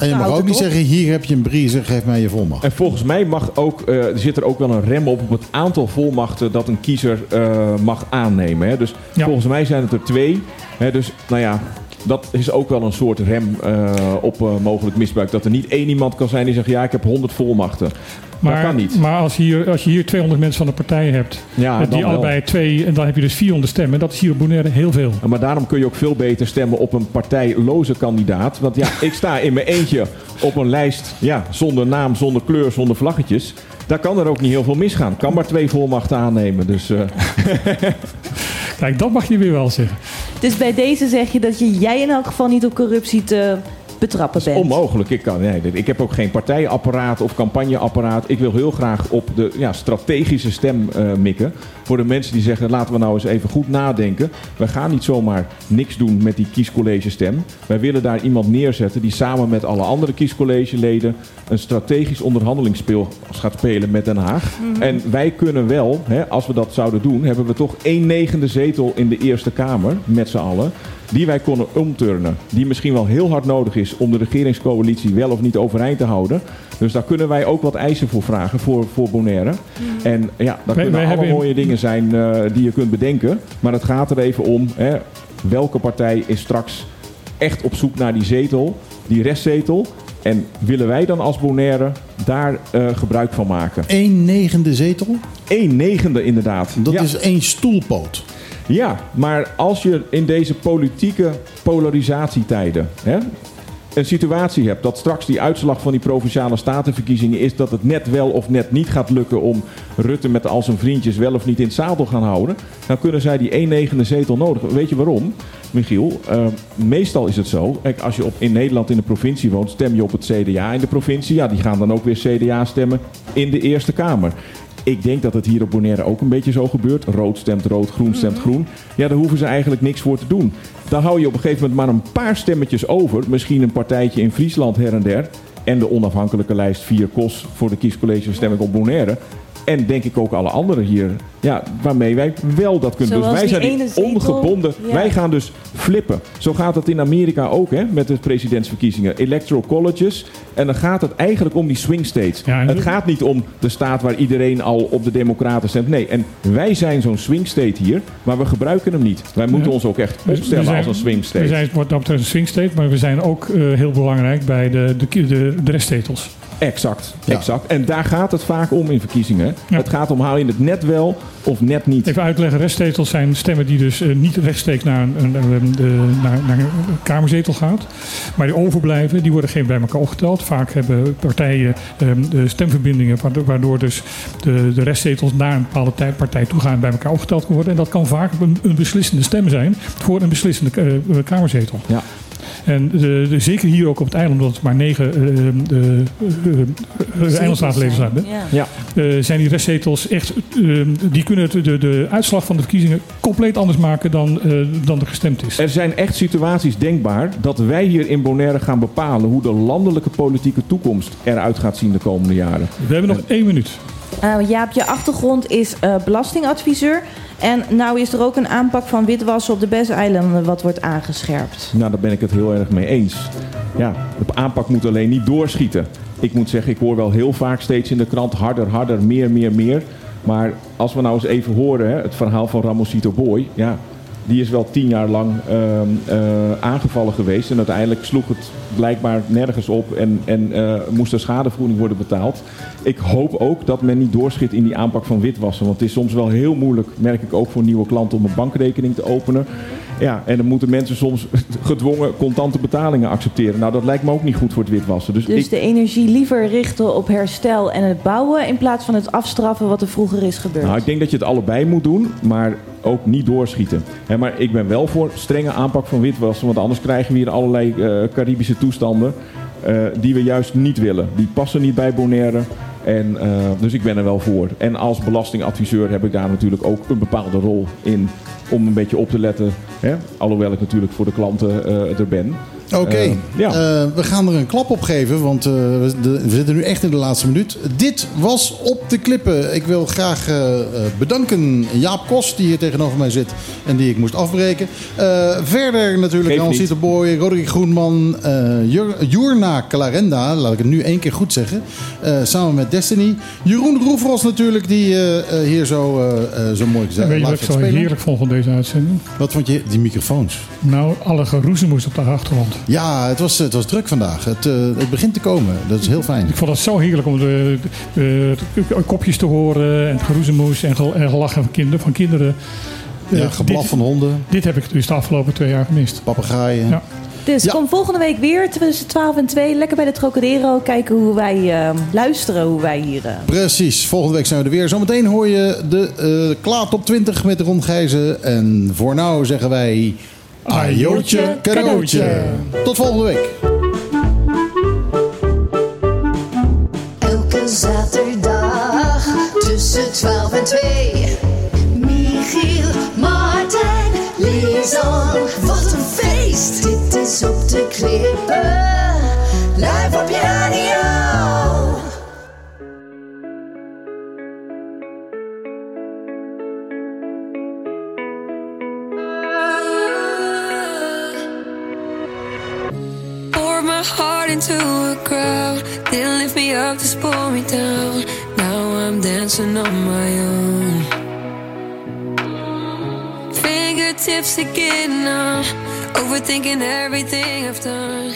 S1: En je mag ook niet zeggen, hier heb je een brief, zeg, geef mij je volmacht.
S4: En volgens mij mag ook, eh, er zit er ook wel een rem op op het aantal volmachten dat een kiezer eh, mag aannemen. Hè. Dus volgens mij zijn het er twee. Hè. Dus nou ja, dat is ook wel een soort rem eh, op eh, mogelijk misbruik. Dat er niet één iemand kan zijn die zegt, ja, ik heb 100 volmachten.
S5: Maar,
S4: dat kan niet.
S5: Maar als, hier, als je hier 200 mensen van de partij hebt,
S4: Ja,
S5: die
S4: wel.
S5: allebei twee, en dan heb je dus 400 stemmen. Dat is hier op Bonaire heel veel.
S4: Maar daarom kun je ook veel beter stemmen op een partijloze kandidaat. Want ja, ik sta in mijn eentje op een lijst ja, zonder naam, zonder kleur, zonder vlaggetjes. Daar kan er ook niet heel veel misgaan. Kan maar twee volmachten aannemen. Dus eh, *laughs*
S5: Kijk, dat mag je weer wel zeggen.
S2: Dus bij deze zeg je dat je, jij in elk geval niet op corruptie te betrappen bent.
S4: onmogelijk. Ik, kan, nee, ik heb ook geen partijapparaat of campagneapparaat. Ik wil heel graag op de ja, strategische stem eh, mikken. Voor de mensen die zeggen, laten we nou eens even goed nadenken. We gaan niet zomaar niks doen met die kiescollege stem. Wij willen daar iemand neerzetten die samen met alle andere kiescollegeleden... een strategisch onderhandelingsspel gaat spelen met Den Haag.
S15: Mhm.
S4: En wij kunnen wel, hè, als we dat zouden doen... hebben we toch één negende zetel in de Eerste Kamer met z'n allen... die wij konden omturnen. Die misschien wel heel hard nodig is om de regeringscoalitie wel of niet overeind te houden. Dus daar kunnen wij ook wat eisen voor vragen voor, voor Bonaire. En ja, dat
S5: Wij-
S4: kunnen
S5: wij
S4: alle
S5: hebben in-
S4: mooie dingen zijn eh, die je kunt bedenken. Maar het gaat er even om, hè, welke partij is straks echt op zoek naar die zetel, die restzetel. En willen wij dan als Bonaire daar eh, gebruik van maken?
S1: Eén negende zetel?
S4: Eén negende inderdaad.
S1: Dat
S4: Ja.
S1: is één stoelpoot.
S4: Ja, maar als je in deze politieke polarisatietijden hè, een situatie hebt dat straks die uitslag van die provinciale statenverkiezingen is dat het net wel of net niet gaat lukken om Rutte met al zijn vriendjes wel of niet in het zadel gaan houden, dan kunnen zij die 1 negende zetel nodig. Weet je waarom, Michiel? Eh, meestal is het zo, als je op, in Nederland in de provincie woont, stem je op het CDA in de provincie. Ja, die gaan dan ook weer CDA stemmen in de Eerste Kamer. Ik denk dat het hier op Bonaire ook een beetje zo gebeurt. Rood stemt rood, groen stemt groen. Ja, daar hoeven ze eigenlijk niks voor te doen. Dan hou je op een gegeven moment maar een paar stemmetjes over. Misschien een partijtje in Friesland her en der. En de onafhankelijke lijst 4 KOS voor de kiescollege stemming op Bonaire. En denk ik ook alle anderen hier. Ja, waarmee wij wel dat kunnen.
S2: Zoals
S4: dus wij
S2: die
S4: zijn
S2: ene
S4: die
S2: zetel.
S4: ongebonden.
S2: Ja.
S4: Wij gaan dus flippen. Zo gaat het in Amerika ook hè, met de presidentsverkiezingen. Electoral colleges. En dan gaat het eigenlijk om die swing states. het gaat niet om de staat waar iedereen al op de democraten stemt. Nee, en wij zijn zo'n swing state hier. Maar we gebruiken hem niet. Wij moeten
S5: Ja.
S4: ons ook echt opstellen
S5: zijn-
S4: als een swing state.
S5: We zijn wat dat betreft een swing state, maar we zijn ook eh, heel belangrijk bij de, de, de, de restzetels.
S4: Exact, exact. En daar gaat het vaak om in verkiezingen. Het gaat om haal je het net wel of net niet.
S5: Even uitleggen, restzetels zijn stemmen die dus eh, niet rechtstreeks naar een, naar, naar een kamerzetel gaat. Maar die overblijven, die worden geen bij elkaar opgeteld. Vaak hebben partijen ehm, de stemverbindingen waardoor, dus de, de restzetels naar een bepaalde tij- partij toe gaan en bij elkaar opgeteld kunnen worden. En dat kan vaak een, een beslissende stem zijn voor een beslissende eh, eh, kamerzetel.
S4: Ja.
S5: En de, de- zeker hier ook op het eiland, omdat het maar negen eilandstatenleden zijn, hè?
S4: Ja.
S5: Eh, zijn die restzetels echt, eh, die kunnen het- de, de uitslag van de verkiezingen compleet anders maken dan, eh, dan er gestemd is.
S4: Er zijn echt situaties denkbaar dat wij hier in Bonaire gaan bepalen hoe de landelijke politieke toekomst eruit gaat zien de komende jaren.
S5: We hebben nog één minuut.
S2: Eh, Jaap, je achtergrond is eh, belastingadviseur. En nou is er ook een aanpak van witwassen op de Bes-eilanden wat wordt aangescherpt.
S4: Nou, daar ben ik het heel erg mee eens. Ja, de aanpak moet alleen niet doorschieten. Ik moet zeggen, ik hoor wel heel vaak steeds in de krant harder, harder, meer, meer, meer. Maar als we nou eens even horen, hè, het verhaal van Ramosito Boy. Ja, die is wel tien jaar lang ehm, eh, aangevallen geweest. En uiteindelijk sloeg het blijkbaar nergens op en, en eh, moest er schadevergoeding worden betaald. Ik hoop ook dat men niet doorschiet in die aanpak van witwassen. Want het is soms wel heel moeilijk, merk ik ook voor nieuwe klanten, om een bankrekening te openen. Ja, en dan moeten mensen soms *laughs* gedwongen contante betalingen accepteren. Nou, dat lijkt me ook niet goed voor het witwassen. Dus,
S2: Dus
S4: ik,
S2: de energie liever richten op herstel en het bouwen... in plaats van het afstraffen wat er vroeger is gebeurd.
S4: nou, ik denk dat je het allebei moet doen, maar ook niet doorschieten. Maar ik ben wel voor strenge aanpak van witwassen. Want anders krijgen we hier allerlei eh, Caribische toestanden eh, die we juist niet willen. Die passen niet bij Bonaire. En, eh, dus ik ben er wel voor. En als belastingadviseur heb ik daar natuurlijk ook een bepaalde rol in. Om een beetje op te letten Hè? Alhoewel ik natuurlijk voor de klanten eh, er ben.
S1: Oké,
S4: Eh, ja.
S1: Eh, we gaan er een klap op geven, want eh, we, de- we zitten nu echt in de laatste minuut. Dit was Op de Klippen. Ik wil graag bedanken Jaap Kos, die hier tegenover mij zit en die ik moest afbreken. Eh, verder natuurlijk Hans. Boy, Roderick Groenman, eh Jur- Journa Clarenda, laat ik het nu één keer goed zeggen, eh, samen met Destiny. Jeroen Roefros natuurlijk, die hier zo, zo mooi zei.
S5: weet je wat ik zo heerlijk vond van deze uitzending?
S1: Wat vond je? Die microfoons.
S5: Nou, alle geroezemoes op de achtergrond.
S1: Ja, het was, het was druk vandaag. Het, eh, het begint te komen. Dat is heel fijn.
S5: Ik vond het zo heerlijk om de, de, de kopjes te horen en het geroezemoes en, gel- en gelachen van kinderen. Van kinderen.
S1: Ja,
S5: Eh,
S1: geblaf van honden.
S5: Dit heb ik dus de afgelopen twee jaar gemist.
S1: Papegaaien.
S5: Ja.
S2: Dus kom volgende week weer tussen 12 en 2. Lekker bij de Trocadero. Kijken hoe wij eh, luisteren, hoe wij hier... eh,
S1: Precies, volgende week zijn we er weer. Zometeen hoor je de eh Klaar Top 20 met Ron Gijzen. En voor nou zeggen wij... Ajootje, cadeautje. Tot volgende week.
S3: Elke zaterdag tussen 12 en 2. Michiel, Martijn, Lisan. Wat een feest! Dit is op de klippen.
S14: Up, just pull me down. Now I'm dancing on my own. Fingertips getting numb. Overthinking everything I've done.